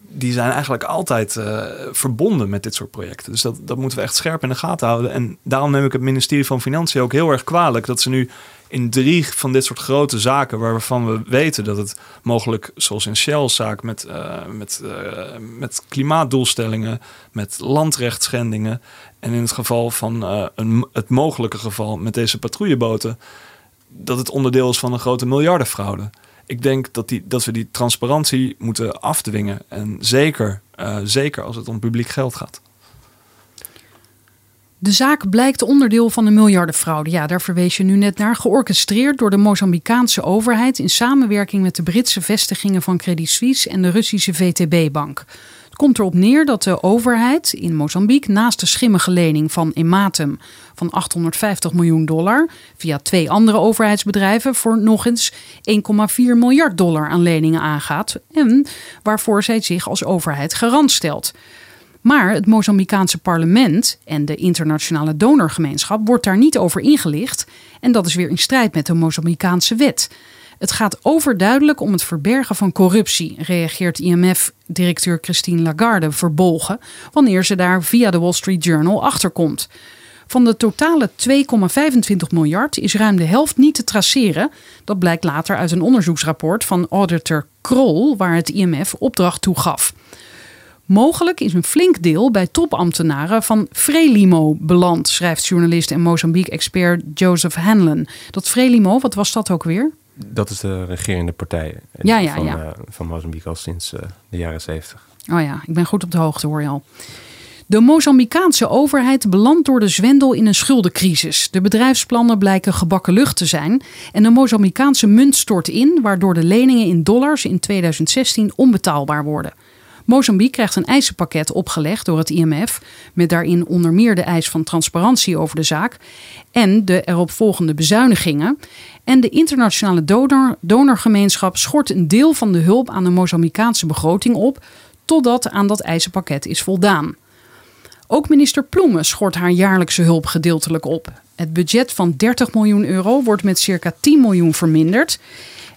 die zijn eigenlijk altijd eh, verbonden met dit soort projecten. Dus dat, dat moeten we echt scherp in de gaten houden. En daarom neem ik het ministerie van Financiën ook heel erg kwalijk dat ze nu in drie van dit soort grote zaken, waarvan we weten dat het mogelijk, zoals in Shell's zaak, met, eh, met, eh, met klimaatdoelstellingen, met landrechtschendingen. En in het geval van eh, een, het mogelijke geval met deze patrouilleboten, dat het onderdeel is van een grote miljardenfraude. Ik denk dat, die, dat we die transparantie moeten afdwingen. En zeker, zeker als het om publiek geld gaat. De zaak blijkt onderdeel van de miljardenfraude. Ja, daar verwees je nu net naar. Georchestreerd door de Mozambicaanse overheid in samenwerking met de Britse vestigingen van Credit Suisse en de Russische VTB-bank. Het komt erop neer dat de overheid in Mozambique naast de schimmige lening van Ematem van 850 miljoen dollar via twee andere overheidsbedrijven voor nog eens 1,4 miljard dollar aan leningen aangaat en waarvoor zij zich als overheid garant stelt. Maar het Mozambicaanse parlement en de internationale donorgemeenschap wordt daar niet over ingelicht. En dat is weer in strijd met de Mozambicaanse wet. Het gaat overduidelijk om het verbergen van corruptie, reageert IMF-directeur Christine Lagarde verbolgen wanneer ze daar via de Wall Street Journal achterkomt. Van de totale 2,25 miljard is ruim de helft niet te traceren. Dat blijkt later uit een onderzoeksrapport van auditor Kroll, waar het IMF opdracht toe gaf. Mogelijk is een flink deel bij topambtenaren van Frelimo beland, schrijft journalist en Mozambique-expert Joseph Hanlon. Dat Frelimo, wat was dat ook weer? Dat is de regerende partij Ja, ja, van, ja. eh, van Mozambique al sinds eh, de jaren zeventig. Oh ja, ik ben goed op de hoogte hoor je al. De Mozambicaanse overheid belandt door de zwendel in een schuldencrisis. De bedrijfsplannen blijken gebakken lucht te zijn. En de Mozambicaanse munt stort in, waardoor de leningen in dollars in 2016 onbetaalbaar worden. Mozambique krijgt een eisenpakket opgelegd door het IMF, met daarin onder meer de eis van transparantie over de zaak en de eropvolgende bezuinigingen. En de internationale donor, donorgemeenschap schort een deel van de hulp aan de Mozambicaanse begroting op, totdat aan dat eisenpakket is voldaan. Ook minister Ploemen schort haar jaarlijkse hulp gedeeltelijk op. Het budget van 30 miljoen euro wordt met circa 10 miljoen verminderd.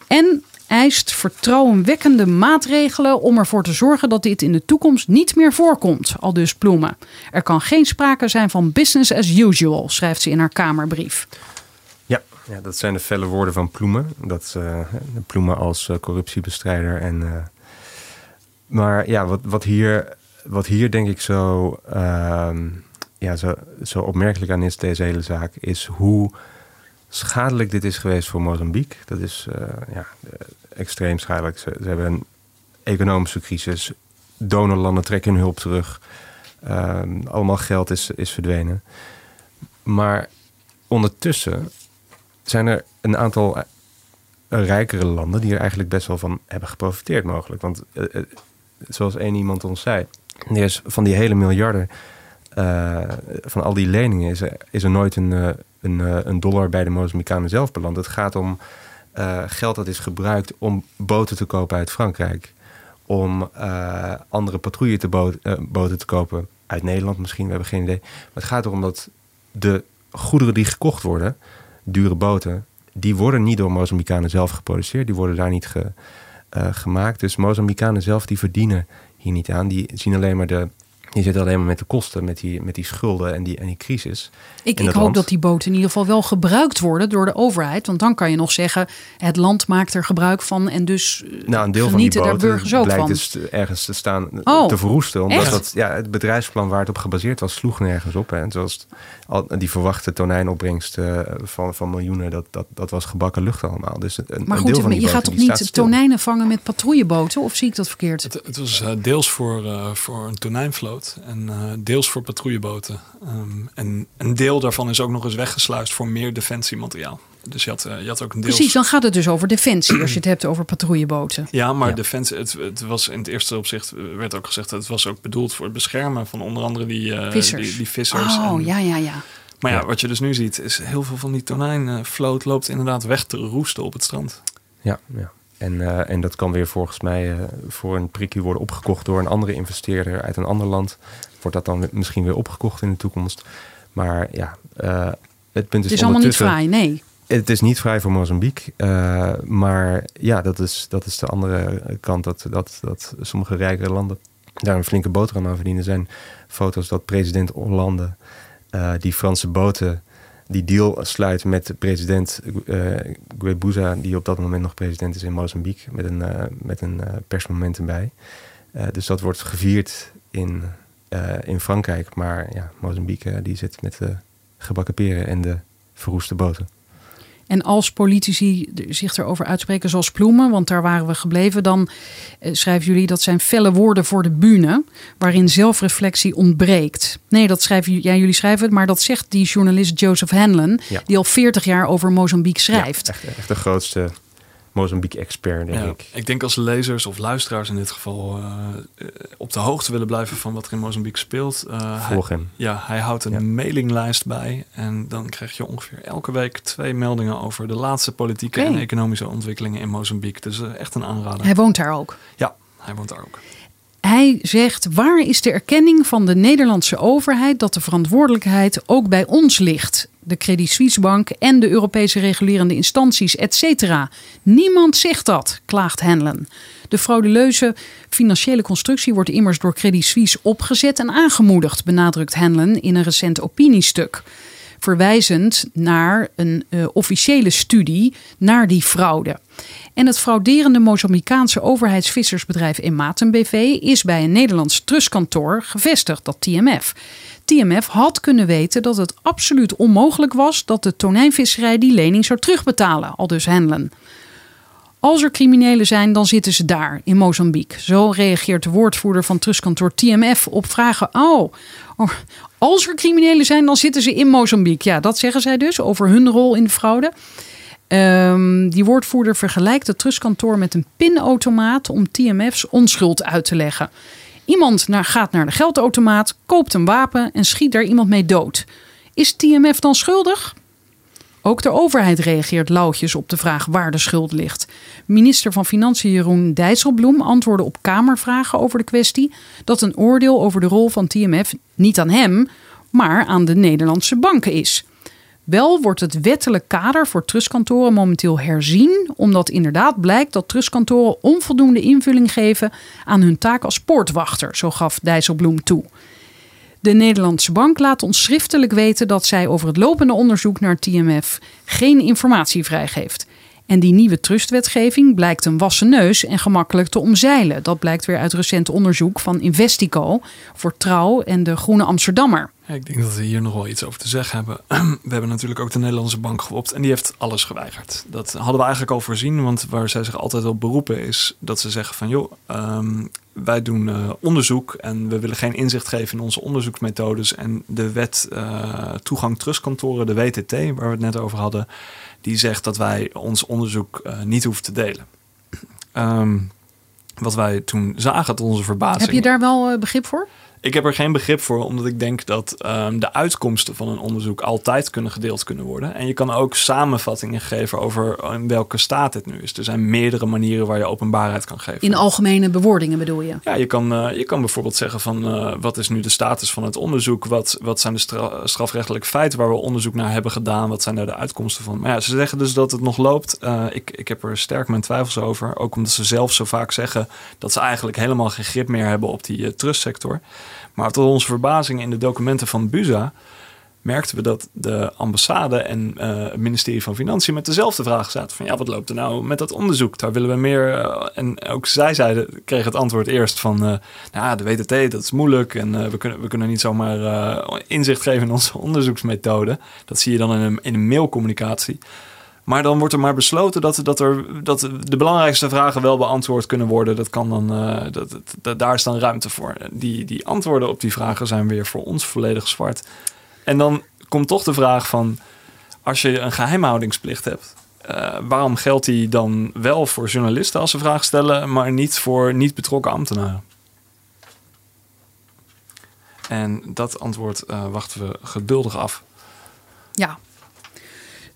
En eist vertrouwenwekkende maatregelen om ervoor te zorgen dat dit in de toekomst niet meer voorkomt, al dus Ploemen. Er kan geen sprake zijn van business as usual, schrijft ze in haar Kamerbrief. Ja, ja, dat zijn de felle woorden van Ploemen. Dat de Ploemen als eh, corruptiebestrijder. En, eh, maar ja, wat, wat, hier, wat hier denk ik zo, ehm, ja, zo, zo opmerkelijk aan is, deze hele zaak, is hoe schadelijk dit is geweest voor Mozambique. Dat is eh, ja, eh, extreem schadelijk. Ze, hebben een economische crisis. Donorlanden trekken hun hulp terug. Ehm, allemaal geld is, is verdwenen. Maar ondertussen zijn er een aantal eh, rijkere landen die er eigenlijk best wel van hebben geprofiteerd mogelijk. Want zoals één iemand ons zei, van die hele miljarden, van al die leningen, is er, is er nooit een, een, eh, een dollar bij de Mozambicanen zelf beland. Het gaat om eh, geld dat is gebruikt om boten te kopen uit Frankrijk. Om eh, andere patrouille te boten te kopen uit Nederland misschien, we hebben geen idee. Maar het gaat erom dat de goederen die gekocht worden, dure boten, die worden niet door Mozambicanen zelf geproduceerd. Die worden daar niet ge, gemaakt. Dus Mozambicanen zelf die verdienen hier niet aan. Die zien alleen maar de. Die zitten alleen maar met de kosten, met die, met die schulden en die, en die crisis. Ik, ik hoop land. dat die boten in ieder geval wel gebruikt worden door de overheid. Want dan kan je nog zeggen, het land maakt er gebruik van en dus eh, Nou, een deel van die boten burgers ook blijkt van. dus ergens te staan Oh, te verroesten. Omdat echt? dat, ja, het bedrijfsplan waar het op gebaseerd was, sloeg nergens op. Hè. En zoals die verwachte tonijnopbrengst eh, van, van miljoenen, dat, dat, dat was gebakken lucht allemaal. Dus een, Maar een deel goed, van die je gaat toch niet tonijnen vangen met patrouilleboten? Of zie ik dat verkeerd? Het, het was eh, deels voor, eh, voor een tonijnvloot en eh, deels voor patrouilleboten. Ehm, en een deel daarvan is ook nog eens weggesluist voor meer defensiemateriaal. Dus je had, eh, je had ook een deel. Precies, dan gaat het dus over defensie als je het hebt over patrouilleboten. Ja, maar Ja. defensie, het, het was in het eerste opzicht, werd ook gezegd, dat het was ook bedoeld voor het beschermen van onder andere die, eh, Vissers. die, die vissers. Oh, En- ja, ja, ja. Maar ja, Ja. wat je dus nu ziet, is heel veel van die tonijnvloot loopt inderdaad weg te roesten op het strand. Ja, ja. En, eh, en dat kan weer volgens mij eh, voor een prikje worden opgekocht door een andere investeerder uit een ander land. Wordt dat dan misschien weer opgekocht in de toekomst. Maar ja, eh, het punt is, Het is allemaal niet fraai, nee. Het is niet vrij voor Mozambique. maar ja, dat is, dat is de andere kant. Dat, dat, dat sommige rijkere landen daar een flinke boterham aan verdienen. Er zijn foto's dat president Hollande die Franse boten die deal sluit met president eh Guebuza, die op dat moment nog president is in Mozambique, met een, eh, met een eh, persmoment dus dat wordt gevierd in, in Frankrijk. Maar ja, Mozambique die zit met de gebakken peren en de verroeste boten. En als politici zich erover uitspreken zoals Ploemen, want daar waren we gebleven, dan eh, schrijven jullie dat zijn felle woorden voor de bühne, waarin zelfreflectie ontbreekt. Nee, dat schrijven jullie, ja, jullie schrijven het, maar dat zegt die journalist Joseph Hanlon, Ja. die al 40 jaar over Mozambique schrijft. Ja, echt, echt de grootste Mozambique-expert, denk Ja, ik. ik denk als lezers of luisteraars in dit geval eh, eh, op de hoogte willen blijven van wat er in Mozambique speelt. eh, hij, Volg hem. ja, hij houdt een Ja. mailinglijst bij. En dan krijg je ongeveer elke week twee meldingen over de laatste politieke en economische ontwikkelingen in Mozambique. Dus echt een aanrader. Hij woont daar ook. Ja, hij woont daar ook. Hij zegt: waar is de erkenning van de Nederlandse overheid dat de verantwoordelijkheid ook bij ons ligt? De Credit Suisse Bank en de Europese regulerende instanties, et cetera. Niemand zegt dat, klaagt Hanlon. De frauduleuze financiële constructie wordt immers door Credit Suisse opgezet en aangemoedigd, benadrukt Hanlon in een recent opiniestuk. Verwijzend naar een eh, officiële studie naar die fraude. En het frauderende Mozambicaanse overheidsvissersbedrijf Ematen BV is bij een Nederlands trustkantoor gevestigd, dat TMF. TMF had kunnen weten dat het absoluut onmogelijk was dat de tonijnvisserij die lening zou terugbetalen, al dus Hanlon. Als er criminelen zijn, dan zitten ze daar, in Mozambique. Zo reageert de woordvoerder van trustkantoor TMF op vragen. Oh, oh, als er criminelen zijn, dan zitten ze in Mozambique. Ja, dat zeggen zij dus over hun rol in de fraude. Ehm, die woordvoerder vergelijkt het trustkantoor met een pinautomaat om TMF's onschuld uit te leggen. Iemand naar, gaat naar de geldautomaat, koopt een wapen en schiet daar iemand mee dood. Is TMF dan schuldig? Ook de overheid reageert lauwtjes op de vraag waar de schuld ligt. Minister van Financiën Jeroen Dijsselbloem antwoordde op Kamervragen over de kwestie dat een oordeel over de rol van TMF niet aan hem, maar aan de Nederlandse banken is. Wel wordt het wettelijk kader voor trustkantoren momenteel herzien, omdat inderdaad blijkt dat trustkantoren onvoldoende invulling geven aan hun taak als poortwachter, zo gaf Dijsselbloem toe. De Nederlandse bank laat ons schriftelijk weten dat zij over het lopende onderzoek naar TMF geen informatie vrijgeeft. En die nieuwe trustwetgeving blijkt een wassen neus en gemakkelijk te omzeilen. Dat blijkt weer uit recent onderzoek van Investico voor Trouw en de Groene Amsterdammer. Ik denk dat we hier nog wel iets over te zeggen hebben. We hebben natuurlijk ook de Nederlandse bank geopt en die heeft alles geweigerd. Dat hadden we eigenlijk al voorzien, want waar zij zich altijd op beroepen is dat ze zeggen van joh, ehm, wij doen eh, onderzoek en we willen geen inzicht geven in onze onderzoeksmethodes. En de wet eh, toegang trustkantoren, de WTT, waar we het net over hadden, die zegt dat wij ons onderzoek eh, niet hoeven te delen. Ehm, wat wij toen zagen tot onze verbazing. Heb je daar wel begrip voor? Ik heb er geen begrip voor, omdat ik denk dat ehm, de uitkomsten van een onderzoek altijd kunnen gedeeld kunnen worden. En je kan ook samenvattingen geven over in welke staat het nu is. Er zijn meerdere manieren waar je openbaarheid kan geven. In algemene bewoordingen bedoel je? Ja, je kan, eh, je kan bijvoorbeeld zeggen van uh, wat is nu de status van het onderzoek? Wat, wat zijn de stra strafrechtelijke feiten waar we onderzoek naar hebben gedaan? Wat zijn daar de uitkomsten van? Maar ja, ze zeggen dus dat het nog loopt. Uh, ik, ik heb er sterk mijn twijfels over. Ook omdat ze zelf zo vaak zeggen dat ze eigenlijk helemaal geen grip meer hebben op die trustsector. Maar tot onze verbazing in de documenten van BUSA merkten we dat de ambassade en uh, het ministerie van Financiën met dezelfde vraag zaten. Van ja, wat loopt er nou met dat onderzoek? Daar willen we meer. Uh, en ook zij zeiden, kregen het antwoord eerst van uh, nou, de WTT, dat is moeilijk. En we, kunnen, we kunnen niet zomaar inzicht geven in onze onderzoeksmethode. Dat zie je dan in een, in een mailcommunicatie. Maar dan wordt er maar besloten dat, dat, er, dat de belangrijkste vragen wel beantwoord kunnen worden. Dat kan dan, uh, dat, daar is dan ruimte voor. Die, die antwoorden op die vragen zijn weer voor ons volledig zwart. En dan komt toch de vraag van, als je een geheimhoudingsplicht hebt, uh, waarom geldt die dan wel voor journalisten als ze vragen stellen, maar niet voor niet betrokken ambtenaren? En dat antwoord uh, wachten we geduldig af. Ja,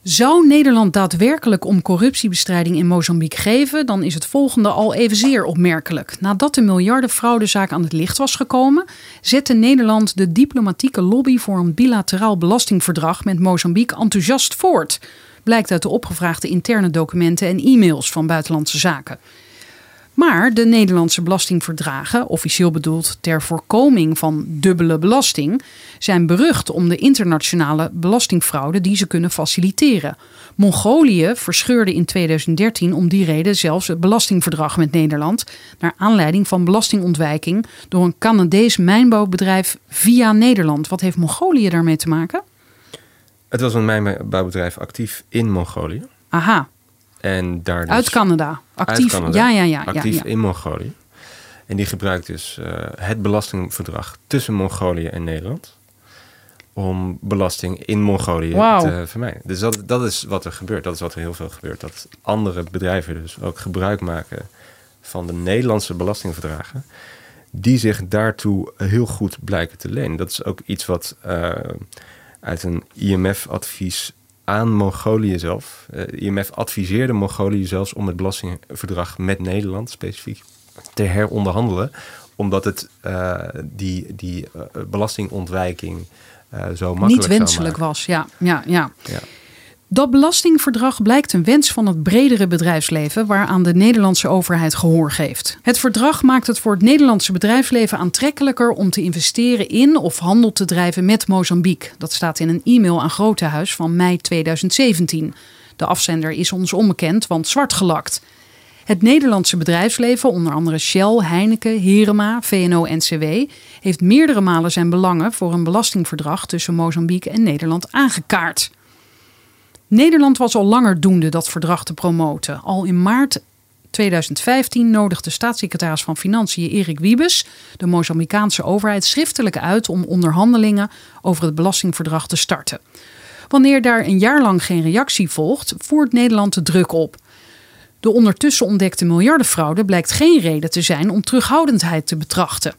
zou Nederland daadwerkelijk om corruptiebestrijding in Mozambique geven, dan is het volgende al evenzeer opmerkelijk. Nadat de miljardenfraudezaak aan het licht was gekomen, zette Nederland de diplomatieke lobby voor een bilateraal belastingverdrag met Mozambique enthousiast voort. Blijkt uit de opgevraagde interne documenten en e-mails van Buitenlandse Zaken. Maar de Nederlandse belastingverdragen, officieel bedoeld ter voorkoming van dubbele belasting, zijn berucht om de internationale belastingfraude die ze kunnen faciliteren. Mongolië verscheurde in 2013 om die reden zelfs het belastingverdrag met Nederland, naar aanleiding van belastingontwijking door een Canadees mijnbouwbedrijf via Nederland. Wat heeft Mongolië daarmee te maken? Het was een mijnbouwbedrijf actief in Mongolië. Aha. En daar dus uit Canada. Actief. Uit Canada, ja, ja, ja. Actief ja, ja. in Mongolië. En die gebruikt dus uh, het belastingverdrag tussen Mongolië en Nederland. Om belasting in Mongolië wow. te vermijden. Dus dat, dat is wat er gebeurt. Dat is wat er heel veel gebeurt. Dat andere bedrijven dus ook gebruik maken van de Nederlandse belastingverdragen. Die zich daartoe heel goed blijken te lenen. Dat is ook iets wat uh, uit een IMF-advies aan Mongolië zelf. Uh, IMF adviseerde Mongolië zelfs om het belastingverdrag met Nederland specifiek te heronderhandelen. Omdat het uh, die, die uh, belastingontwijking zo makkelijk Niet wenselijk was, ja. ja, ja. ja. Dat belastingverdrag blijkt een wens van het bredere bedrijfsleven waaraan de Nederlandse overheid gehoor geeft. Het verdrag maakt het voor het Nederlandse bedrijfsleven aantrekkelijker om te investeren in of handel te drijven met Mozambique. Dat staat in een e-mail aan Grotehuis van mei 2017. De afzender is ons onbekend, want zwart gelakt. Het Nederlandse bedrijfsleven, onder andere Shell, Heineken, Herema, VNO-NCW, heeft meerdere malen zijn belangen voor een belastingverdrag tussen Mozambique en Nederland aangekaart. Nederland was al langer doende dat verdrag te promoten. Al in maart 2015 nodigde staatssecretaris van Financiën Erik Wiebes de Mozambicaanse overheid schriftelijk uit om onderhandelingen over het belastingverdrag te starten. Wanneer daar een jaar lang geen reactie volgt, voert Nederland de druk op. De ondertussen ontdekte miljardenfraude blijkt geen reden te zijn om terughoudendheid te betrachten.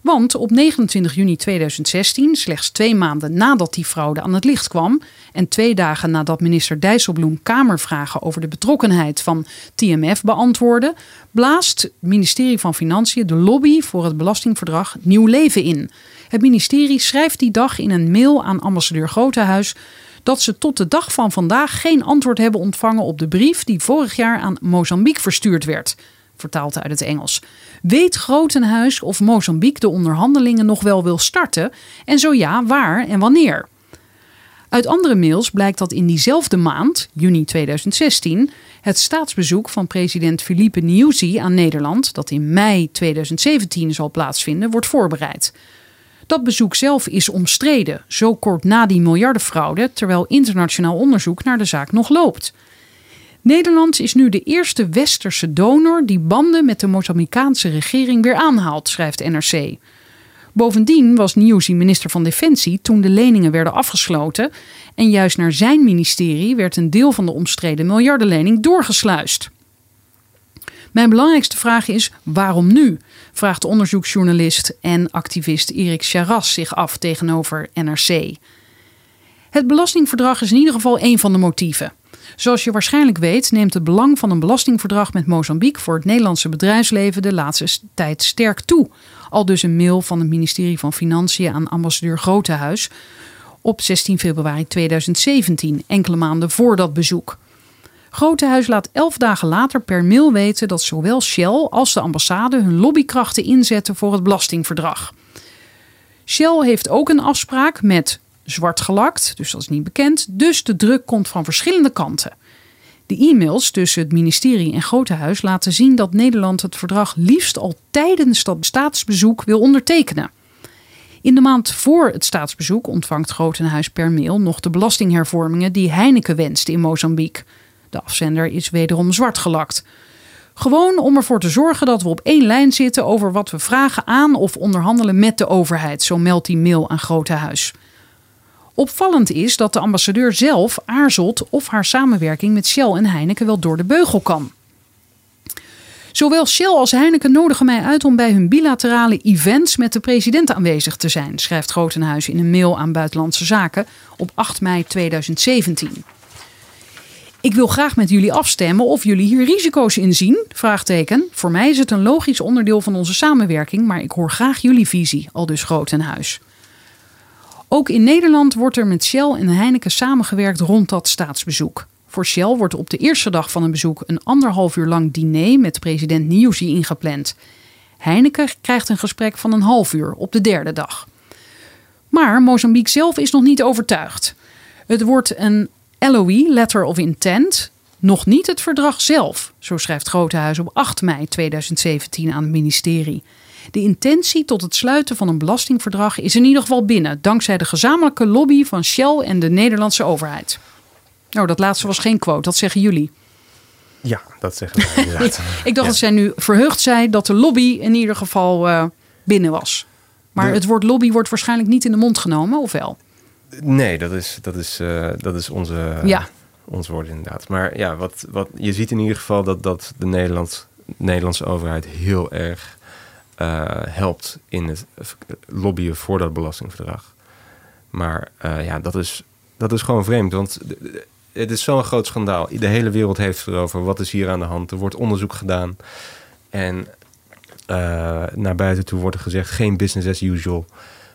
Want op 29 juni 2016, slechts twee maanden nadat die fraude aan het licht kwam en twee dagen nadat minister Dijsselbloem Kamervragen over de betrokkenheid van TMF beantwoordde, blaast het ministerie van Financiën de lobby voor het belastingverdrag nieuw leven in. Het ministerie schrijft die dag in een mail aan ambassadeur Grotehuis dat ze tot de dag van vandaag geen antwoord hebben ontvangen op de brief die vorig jaar aan Mozambique verstuurd werd vertaald uit het Engels. Weet Grotenhuis of Mozambique de onderhandelingen nog wel wil starten? En zo ja, waar en wanneer? Uit andere mails blijkt dat in diezelfde maand, juni 2016, het staatsbezoek van president Filipe Nyusi aan Nederland, dat in mei 2017 zal plaatsvinden, wordt voorbereid. Dat bezoek zelf is omstreden, zo kort na die miljardenfraude, terwijl internationaal onderzoek naar de zaak nog loopt. Nederland is nu de eerste westerse donor die banden met de Mozambicaanse regering weer aanhaalt, schrijft NRC. Bovendien was Nyusi minister van Defensie toen de leningen werden afgesloten en juist naar zijn ministerie werd een deel van de omstreden miljardenlening doorgesluist. Mijn belangrijkste vraag is: waarom nu? vraagt onderzoeksjournalist en activist Erik Charras zich af tegenover NRC. Het belastingverdrag is in ieder geval een van de motieven. Zoals je waarschijnlijk weet, neemt het belang van een belastingverdrag met Mozambique voor het Nederlandse bedrijfsleven de laatste tijd sterk toe. Al dus een mail van het ministerie van Financiën aan ambassadeur Grotehuis op 16 februari 2017, enkele maanden voor dat bezoek. Grotehuis laat elf dagen later per mail weten dat zowel Shell als de ambassade hun lobbykrachten inzetten voor het belastingverdrag. Shell heeft ook een afspraak met zwart gelakt, dus dat is niet bekend. Dus de druk komt van verschillende kanten. De e-mails tussen het ministerie en Grotehuis laten zien dat Nederland het verdrag liefst al tijdens dat staatsbezoek wil ondertekenen. In de maand voor het staatsbezoek ontvangt Grotenhuis per mail nog de belastinghervormingen die Heineken wenst in Mozambique. De afzender is wederom zwart gelakt. Gewoon om ervoor te zorgen dat we op één lijn zitten over wat we vragen aan of onderhandelen met de overheid, zo meldt die mail aan Grotehuis. Opvallend is dat de ambassadeur zelf aarzelt of haar samenwerking met Shell en Heineken wel door de beugel kan. Zowel Shell als Heineken nodigen mij uit om bij hun bilaterale events met de president aanwezig te zijn, schrijft Grotenhuis in een mail aan Buitenlandse Zaken op 8 mei 2017. Ik wil graag met jullie afstemmen of jullie hier risico's in zien? Vraagteken. Voor mij is het een logisch onderdeel van onze samenwerking, maar ik hoor graag jullie visie, al dus Grotenhuis. Ook in Nederland wordt er met Shell en Heineken samengewerkt rond dat staatsbezoek. Voor Shell wordt op de eerste dag van een bezoek een anderhalf uur lang diner met president Nyusi ingepland. Heineken krijgt een gesprek van een half uur op de derde dag. Maar Mozambique zelf is nog niet overtuigd. Het wordt een LOI, Letter of Intent, nog niet het verdrag zelf, zo schrijft Grotehuis op 8 mei 2017 aan het ministerie. De intentie tot het sluiten van een belastingverdrag is in ieder geval binnen, dankzij de gezamenlijke lobby van Shell en de Nederlandse overheid. Nou, dat laatste was geen quote, dat zeggen jullie. Ja, dat zeggen wij inderdaad. Ik dacht dat zij nu verheugd zei dat de lobby in ieder geval uh, binnen was. Maar De- het woord lobby wordt waarschijnlijk niet in de mond genomen, of wel? Nee, dat is, dat is, eh, dat is onze, Ja. ons woord inderdaad. Maar ja, wat, wat, je ziet in ieder geval dat, dat de Nederland, Nederlandse overheid heel erg eh, helpt in het lobbyen voor dat belastingverdrag. Maar eh, ja, dat is, dat is gewoon vreemd, want het is zo'n groot schandaal. De hele wereld heeft erover. Wat is hier aan de hand? Er wordt onderzoek gedaan. En eh, naar buiten toe wordt er gezegd geen business as usual.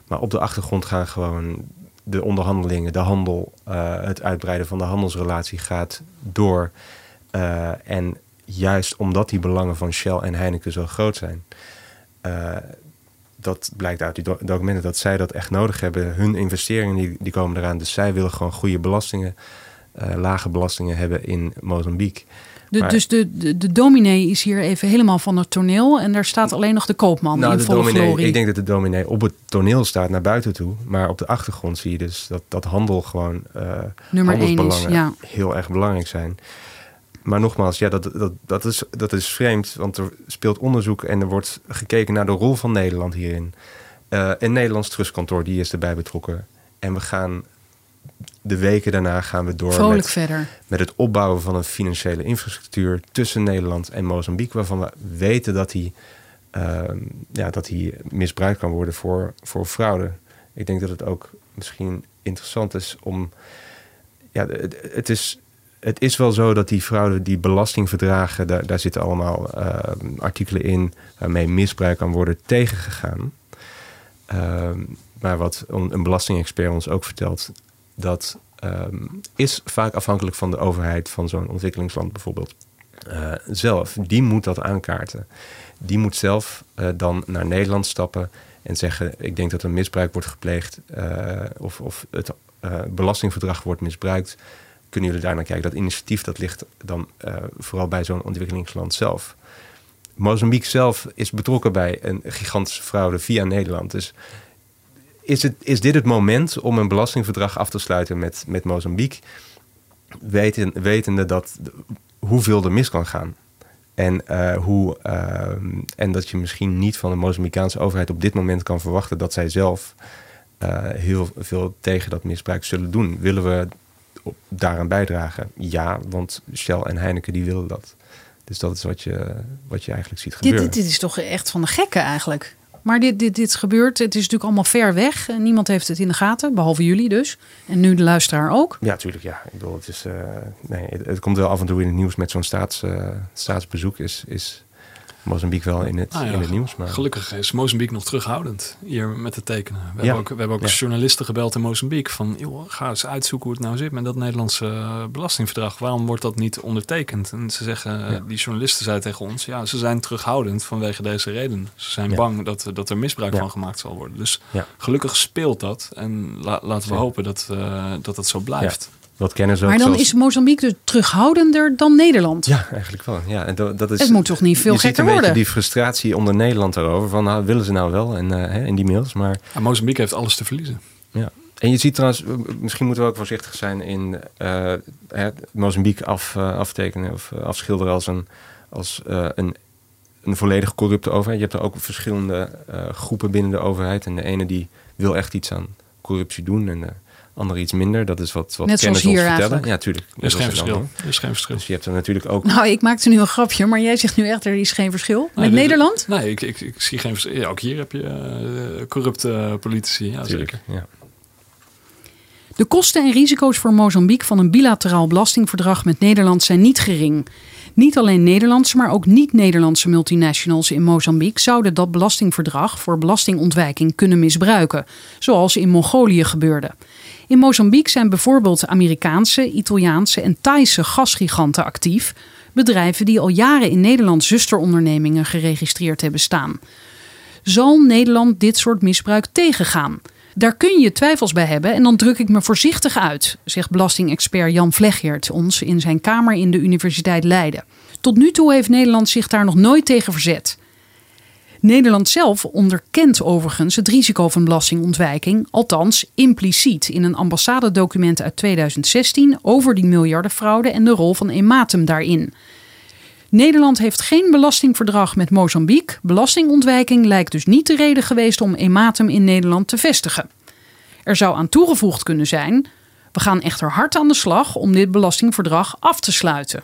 Maar op de achtergrond gaan gewoon de onderhandelingen, de handel, het uitbreiden van de handelsrelatie gaat door. En juist omdat die belangen van Shell en Heineken zo groot zijn, eh, dat blijkt uit die do- documenten dat zij dat echt nodig hebben. Hun investeringen die, die komen eraan, dus zij willen gewoon goede belastingen, eh, lage belastingen hebben in Mozambique. De, Maar- dus de, de, de dominee is hier even helemaal van het toneel en daar staat alleen nog de koopman Nou, in de volle dominee, glorie. ik denk dat de dominee op het toneel staat naar buiten toe. Maar op de achtergrond zie je dus dat, dat handel gewoon eh Nummer één is, ja. heel erg belangrijk zijn. Maar nogmaals, ja, dat, dat, dat, is, dat is vreemd, want er speelt onderzoek en er wordt gekeken naar de rol van Nederland hierin. Eh een Nederlands trustkantoor, die is erbij betrokken. En we gaan de weken daarna gaan we door met, verder. met het opbouwen van een financiële infrastructuur tussen Nederland en Mozambique, waarvan we weten dat die, ehm, ja, dat die misbruikt kan worden voor, voor fraude. Ik denk dat het ook misschien interessant is om. Ja, het, het is. Het is wel zo dat die fraude, die belastingverdragen, daar, daar zitten allemaal ehm, artikelen in waarmee misbruik kan worden tegengegaan. Ehm, maar wat een belastingexpert ons ook vertelt, dat ehm, is vaak afhankelijk van de overheid van zo'n ontwikkelingsland bijvoorbeeld. eh, zelf, die moet dat aankaarten. Die moet zelf eh, dan naar Nederland stappen en zeggen: Ik denk dat er misbruik wordt gepleegd eh, of, of het belastingverdrag wordt misbruikt. Kunnen jullie daar naar kijken? Dat initiatief dat ligt dan eh, vooral bij zo'n ontwikkelingsland zelf. Mozambique zelf is betrokken bij een gigantische fraude via Nederland. Dus is, het, is dit het moment om een belastingverdrag af te sluiten met, met Mozambique? Weten, wetende dat hoeveel er mis kan gaan. En, eh, hoe, ehm, en dat je misschien niet van de Mozambicaanse overheid op dit moment kan verwachten dat zij zelf eh, heel veel tegen dat misbruik zullen doen. Willen we op- daaraan bijdragen? Ja, want Shell en Heineken die willen dat. Dus dat is wat je, wat je eigenlijk ziet gebeuren. dit, dit is toch echt van de gekken eigenlijk. Maar dit, dit, dit gebeurt, het is natuurlijk allemaal ver weg. En Niemand heeft het in de gaten, behalve jullie dus. En nu de luisteraar ook. Ja, tuurlijk. Ja. Ik bedoel, het, is, eh, nee, het, het komt wel af en toe in het nieuws met zo'n staats, eh, staatsbezoek. Is, is Mozambique wel in het, ja, in het nieuws. Maar Gelukkig is Mozambique nog terughoudend hier met het tekenen. We Ja. hebben ook, we hebben ook Ja. journalisten gebeld in Mozambique van joh, ga eens uitzoeken hoe het nou zit met dat Nederlandse eh, belastingverdrag. Waarom wordt dat niet ondertekend? En ze zeggen, eh, die journalisten zeiden tegen ons, ja, ze zijn terughoudend vanwege deze reden. Ze zijn bang dat, dat er misbruik van gemaakt zal worden. Dus gelukkig speelt dat. En la- laten we hopen dat, eh, dat het zo blijft. Wat kennen ze ook Maar dan zoals- is Mozambique dus terughoudender dan Nederland. Ja, eigenlijk wel. Ja, en dat, is, Het moet toch niet veel je ziet een beetje worden? die frustratie onder Nederland daarover. Van, nou, willen ze nou wel? En, eh, hè, in die mails. Maar En Mozambique heeft alles te verliezen. Ja. En je ziet trouwens, eh, misschien moeten we ook voorzichtig zijn in eh, hè, Mozambique af, aftekenen of afschilderen als een, als, eh, een, een volledig corrupte overheid. Je hebt er ook verschillende eh, groepen binnen de overheid. En de ene die wil echt iets aan corruptie doen en de andere iets minder. Dat is wat, wat Net zoals kenners ons hier vertellen. eigenlijk. Ja, tuurlijk. Er is geen verschil. Er is geen verschil. Dus je hebt er natuurlijk ook... Nou, ik maakte nu een grapje, maar jij zegt nu echt er is geen verschil. Met dit- Nederland? Nee, ik, ik, ik zie geen verschil. Ja, ook hier heb je eh, corrupte politici. Ja, Tuurlijk, zeker. ja. De kosten en risico's voor Mozambique van een bilateraal belastingverdrag met Nederland zijn niet gering. Niet alleen Nederlandse, maar ook niet-Nederlandse multinationals in Mozambique zouden dat belastingverdrag voor belastingontwijking kunnen misbruiken, zoals in Mongolië gebeurde. In Mozambique zijn bijvoorbeeld Amerikaanse, Italiaanse en Thaise gasgiganten actief, bedrijven die al jaren in Nederland zusterondernemingen geregistreerd hebben staan. Zal Nederland dit soort misbruik tegengaan? Daar kun je twijfels bij hebben en dan druk ik me voorzichtig uit, zegt belastingexpert Jan Vleggeert ons in zijn kamer in de Universiteit Leiden. Tot nu toe heeft Nederland zich daar nog nooit tegen verzet. Nederland zelf onderkent overigens het risico van belastingontwijking, althans impliciet in een ambassadedocument uit 2016 over die miljardenfraude en de rol van Ematum daarin. Nederland heeft geen belastingverdrag met Mozambique. Belastingontwijking lijkt dus niet de reden geweest om Ematum in Nederland te vestigen. Er zou aan toegevoegd kunnen zijn: we gaan echter hard aan de slag om dit belastingverdrag af te sluiten.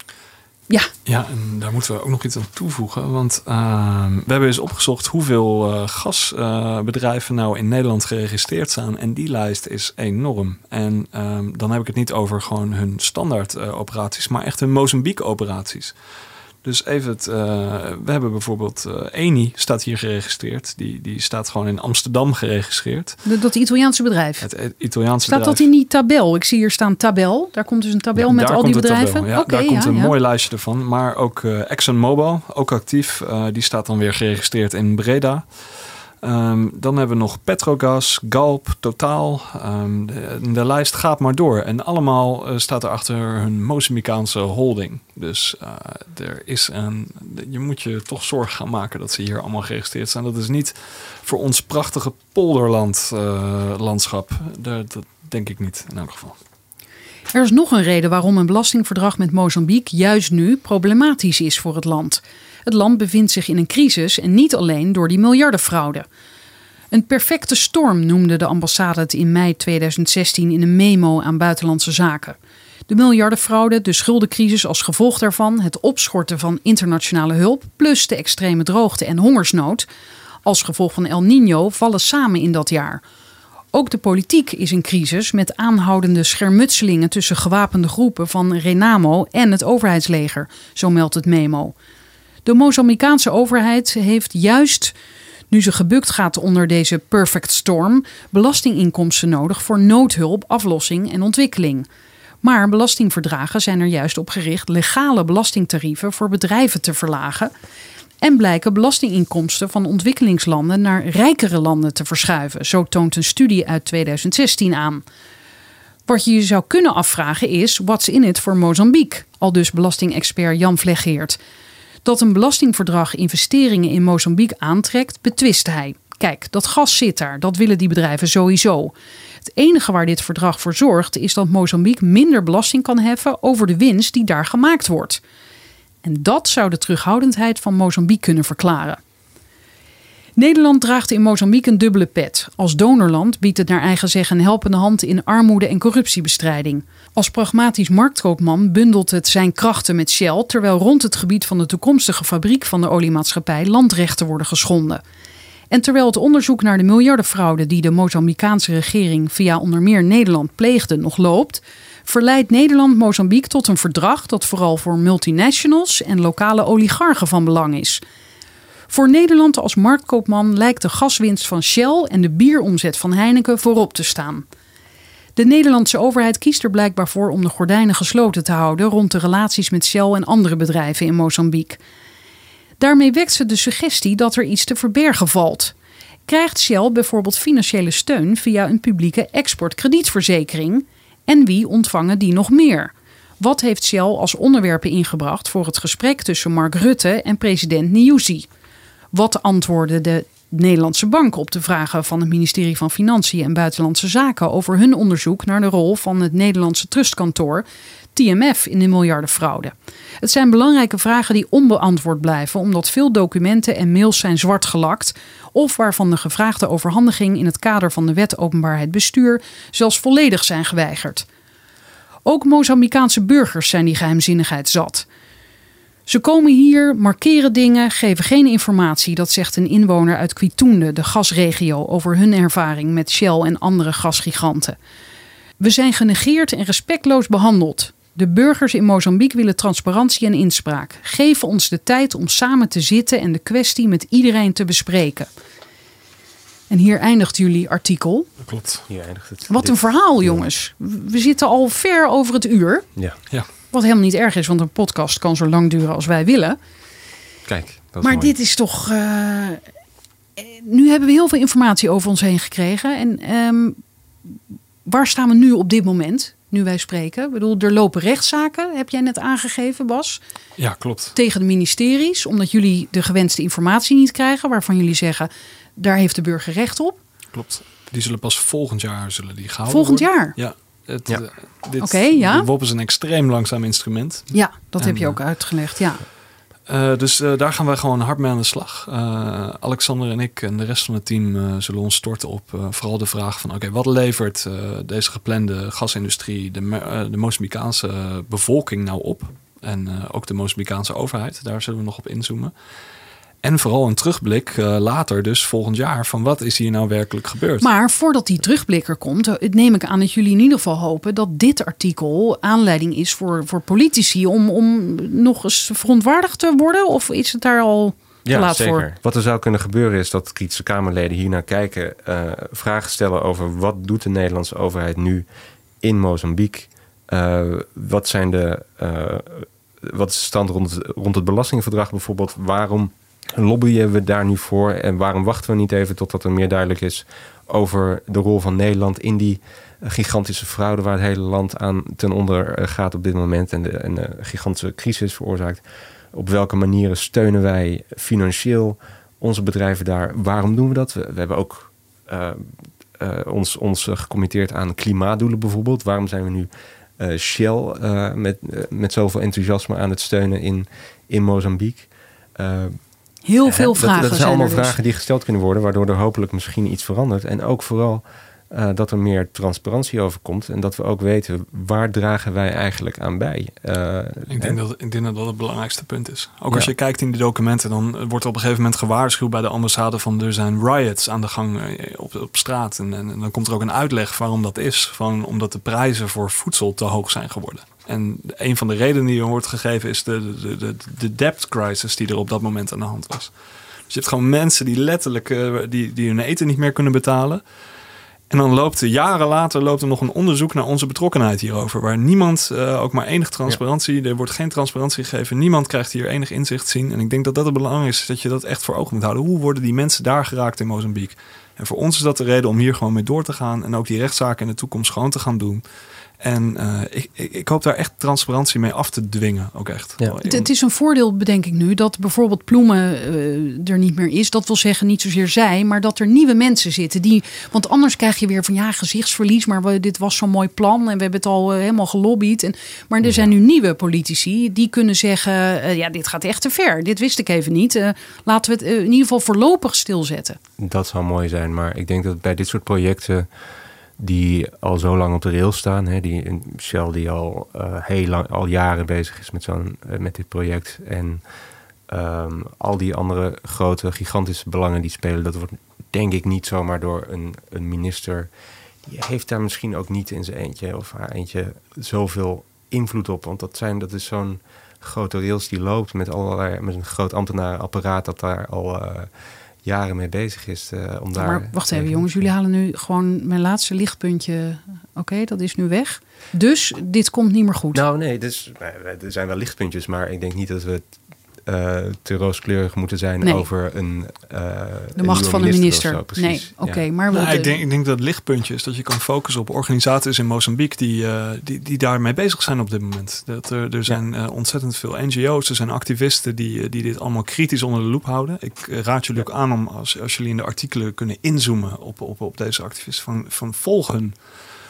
Ja, Ja, en daar moeten we ook nog iets aan toevoegen. Want ehm, we hebben eens opgezocht hoeveel eh, gasbedrijven nou in Nederland geregistreerd staan. En die lijst is enorm. En ehm, dan heb ik het niet over gewoon hun standaard eh, operaties, maar echt hun Mozambique operaties. Dus even het, eh, we hebben bijvoorbeeld eh Eni staat hier geregistreerd. Die, die staat gewoon in Amsterdam geregistreerd. de- dat Italiaanse bedrijf. Het eh, Italiaanse Staat bedrijf. dat in die tabel? Ik zie hier staan tabel. Daar komt dus een tabel Ja, met al die bedrijven. tabel. Ja, daar komt ja, een mooi lijstje ervan. Maar ook eh ExxonMobil, ook actief. Die staat dan weer geregistreerd in Breda. Ehm, dan hebben we nog Petrogas, Galp, Totaal. Ehm, de, de lijst gaat maar door. En allemaal eh, staat er achter hun Mozambicaanse holding. Dus eh, er is een, je moet je toch zorgen gaan maken dat ze hier allemaal geregistreerd zijn. Dat is niet voor ons prachtige polderland eh. Daar- dat denk ik niet in elk geval. Er is nog een reden waarom een belastingverdrag met Mozambique juist nu problematisch is voor het land. Het land bevindt zich in een crisis en niet alleen door die miljardenfraude. Een perfecte storm noemde de ambassade het in mei 2016 in een memo aan Buitenlandse Zaken. De miljardenfraude, de schuldencrisis als gevolg daarvan, het opschorten van internationale hulp, plus de extreme droogte en hongersnood, als gevolg van El Nino, vallen samen in dat jaar. Ook de politiek is in crisis met aanhoudende schermutselingen tussen gewapende groepen van Renamo en het overheidsleger, zo meldt het memo. De Mozambicaanse overheid heeft juist nu ze gebukt gaat onder deze perfect storm, belastinginkomsten nodig voor noodhulp, aflossing en ontwikkeling. Maar belastingverdragen zijn er juist op gericht legale belastingtarieven voor bedrijven te verlagen en blijken belastinginkomsten van ontwikkelingslanden naar rijkere landen te verschuiven. Zo toont een studie uit 2016 aan. Wat je je zou kunnen afvragen is: what's in it voor Mozambique? Al dus belastingexpert Jan Vleggeert. Dat een belastingverdrag investeringen in Mozambique aantrekt, betwist hij. Kijk, dat gas zit daar, dat willen die bedrijven sowieso. Het enige waar dit verdrag voor zorgt, is dat Mozambique minder belasting kan heffen over de winst die daar gemaakt wordt. En dat zou de terughoudendheid van Mozambique kunnen verklaren. Nederland draagt in Mozambique een dubbele pet. Als donorland biedt het naar eigen zeggen een helpende hand in armoede- en corruptiebestrijding. Als pragmatisch marktkoopman bundelt het zijn krachten met Shell, terwijl rond het gebied van de toekomstige fabriek van de oliemaatschappij landrechten worden geschonden. En terwijl het onderzoek naar de miljardenfraude die de Mozambicaanse regering via onder meer Nederland pleegde nog loopt, verleidt Nederland Mozambique tot een verdrag dat vooral voor multinationals en lokale oligarchen van belang is. Voor Nederland als marktkoopman lijkt de gaswinst van Shell en de bieromzet van Heineken voorop te staan. De Nederlandse overheid kiest er blijkbaar voor om de gordijnen gesloten te houden rond de relaties met Shell en andere bedrijven in Mozambique. Daarmee wekt ze de suggestie dat er iets te verbergen valt. Krijgt Shell bijvoorbeeld financiële steun via een publieke exportkredietverzekering? En wie ontvangen die nog meer? Wat heeft Shell als onderwerpen ingebracht voor het gesprek tussen Mark Rutte en president Nyusi? Wat antwoordde de Nederlandse bank op de vragen van het ministerie van Financiën en Buitenlandse Zaken over hun onderzoek naar de rol van het Nederlandse trustkantoor TMF in de miljardenfraude? Het zijn belangrijke vragen die onbeantwoord blijven omdat veel documenten en mails zijn zwart gelakt of waarvan de gevraagde overhandiging in het kader van de wet openbaarheid bestuur zelfs volledig zijn geweigerd. Ook Mozambicaanse burgers zijn die geheimzinnigheid zat. Ze komen hier, markeren dingen, geven geen informatie. Dat zegt een inwoner uit Kwitunde, de gasregio, over hun ervaring met Shell en andere gasgiganten. We zijn genegeerd en respectloos behandeld. De burgers in Mozambique willen transparantie en inspraak. Geef ons de tijd om samen te zitten en de kwestie met iedereen te bespreken. En hier eindigt jullie artikel. Klopt. Hier eindigt het. Wat een verhaal, jongens. We zitten al ver over het uur. Ja, Ja. Wat helemaal niet erg is, want een podcast kan zo lang duren als wij willen. kijk. Maar mooi. dit is toch. eh, nu hebben we heel veel informatie over ons heen gekregen. En ehm, waar staan we nu op dit moment, nu wij spreken? Ik bedoel, er lopen rechtszaken, heb jij net aangegeven, Bas, ja, klopt. tegen de ministeries, omdat jullie de gewenste informatie niet krijgen, waarvan jullie zeggen, daar heeft de burger recht op. Klopt. Die zullen pas volgend jaar zullen die gehouden Volgend worden. jaar? Ja. Het, Ja. eh, dit, Oké, ja. De WOP is een extreem langzaam instrument. Ja, dat En, heb je eh, ook uitgelegd. Ja. Eh, dus eh, daar gaan wij gewoon hard mee aan de slag. Eh, Alexander en ik en de rest van het team eh, zullen ons storten op eh, vooral de vraag van... oké, wat levert eh, deze geplande gasindustrie de, eh, de Mozambicaanse bevolking nou op? En eh, ook de Mozambicaanse overheid, daar zullen we nog op inzoomen. En vooral een terugblik eh, later, dus volgend jaar, van wat is hier nou werkelijk gebeurd? Maar voordat die terugblik er komt, eh, neem ik aan dat jullie in ieder geval hopen dat dit artikel aanleiding is voor, voor politici om, om nog eens verontwaardigd te worden? Of is het daar al te Ja, laat zeker. voor? Wat er zou kunnen gebeuren is dat kritische Kamerleden hier naar kijken, eh, vragen stellen over wat doet de Nederlandse overheid nu in Mozambique? Eh, wat zijn de eh, wat is de stand rond het, rond het belastingverdrag bijvoorbeeld? Waarom lobbyen we daar nu voor en waarom wachten we niet even totdat er meer duidelijk is over de rol van Nederland in die eh, gigantische fraude waar het hele land aan ten onder eh, gaat op dit moment en de, gigantische crisis veroorzaakt? Op welke manieren steunen wij financieel onze bedrijven daar? Waarom doen we dat? We, hebben ook eh, ons, ons gecommitteerd aan klimaatdoelen bijvoorbeeld. Waarom zijn we nu Shell met, met zoveel enthousiasme aan het steunen in, in Mozambique? Heel veel dat, vragen Dat zijn zijn allemaal er dus. vragen die gesteld kunnen worden, waardoor er hopelijk misschien iets verandert. En ook vooral eh, dat er meer transparantie over komt. En dat we ook weten waar dragen wij eigenlijk aan bij. Eh, Ik denk, dat, ik denk dat dat het belangrijkste punt is. Ook als je kijkt in die documenten, dan wordt er op een gegeven moment gewaarschuwd bij de ambassade van er zijn riots aan de gang eh, op, op straat. En, en, en dan komt er ook een uitleg waarom dat is. Van, omdat de prijzen voor voedsel te hoog zijn geworden. En een van de redenen die er wordt gegeven is de, de, de, de debt crisis die er op dat moment aan de hand was. Dus je hebt gewoon mensen die letterlijk eh, die, die hun eten niet meer kunnen betalen. En dan loopt er jaren later loopt er nog een onderzoek naar onze betrokkenheid hierover. Waar niemand eh, ook maar enige transparantie, er wordt geen transparantie gegeven. Niemand krijgt hier enig inzicht zien. En ik denk dat dat het belang is, dat je dat echt voor ogen moet houden. Hoe worden die mensen daar geraakt in Mozambique? En voor ons is dat de reden om hier gewoon mee door te gaan en ook die rechtszaken in de toekomst gewoon te gaan doen. En uh, ik, ik, ik, hoop daar echt transparantie mee af te dwingen, ook echt. Ja. Het, het, is een voordeel, bedenk ik nu, dat bijvoorbeeld Ploemen uh, er niet meer is. Dat wil zeggen, niet zozeer zij, maar dat er nieuwe mensen zitten. Die, want anders krijg je weer van ja, gezichtsverlies, maar we, dit was zo'n mooi plan en we hebben het al uh, helemaal gelobbyd. En, maar er zijn nu nieuwe politici die kunnen zeggen, ja, dit gaat echt te ver. Dit wist ik even niet. laten we het in ieder geval voorlopig stilzetten. Dat zou mooi zijn, maar ik denk dat bij dit soort projecten die al zo lang op de rail staan. Hè, die, Shell die al uh, heel lang, al jaren bezig is met, zo'n, uh, met dit project. En um, al die andere grote, gigantische belangen die spelen, dat wordt denk ik niet zomaar door een, een minister. Die heeft daar misschien ook niet in zijn eentje of haar eentje zoveel invloed op. Want dat, zijn, dat is zo'n grote rails die loopt met, allerlei, met een groot ambtenarenapparaat dat daar al... Uh, jaren mee bezig is. Uh, om daar maar wacht even, jongens. Jullie halen nu gewoon mijn laatste lichtpuntje. Oké, dat is nu weg. Dus dit komt niet meer goed. Nou, nee, dus, er zijn wel lichtpuntjes, maar ik denk niet dat we het uh, te rooskleurig moeten zijn nee. over een. Uh, de macht van de minister. Zo, nee, oké. Okay, ja. maar nou, ik, denk, ik denk dat het lichtpuntje is dat je kan focussen op organisaties in Mozambique die, uh, die, die daarmee bezig zijn op dit moment. Dat er, er zijn ja. ontzettend veel NGO's, er zijn activisten die, die dit allemaal kritisch onder de loep houden. Ik raad jullie ook aan om, als, als jullie in de artikelen kunnen inzoomen op, op, op deze activisten, van, van volgen.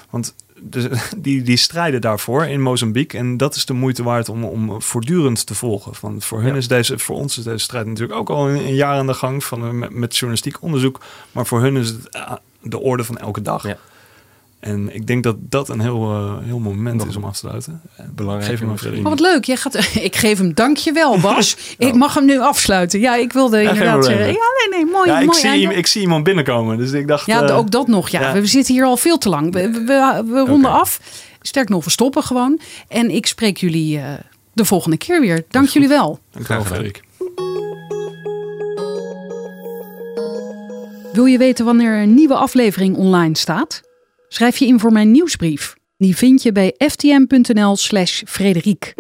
Want de, die, die strijden daarvoor in Mozambique. En dat is de moeite waard om, om voortdurend te volgen. Van, voor, hun is deze, voor ons is deze strijd natuurlijk ook al een, een jaar aan de gang van, met, met journalistiek onderzoek. Maar voor hun is het uh, de orde van elke dag. Ja. En ik denk dat dat een heel, uh, heel moment Nog is om af te sluiten. Belangrijk. Geef hem oh, wat leuk. Jij gaat, ik geef hem dankjewel, Bas. Ik mag hem nu afsluiten. Ja, ik wilde ja, inderdaad zeggen. Ja, nee, nee, mooi. Ja, ik, mooi, zie, ik zie iemand binnenkomen. Dus ik dacht. Ja, uh, ook dat nog. Ja, ja, we zitten hier al veel te lang. We, we, we, we ronden okay. af. Sterk nog, we stoppen gewoon. En ik spreek jullie uh, de volgende keer weer. Dank jullie wel. Dank wel, Frederik. Wil je weten wanneer een nieuwe aflevering online staat? Schrijf je in voor mijn nieuwsbrief. Die vind je bij ftm.nl/slash Frederiek.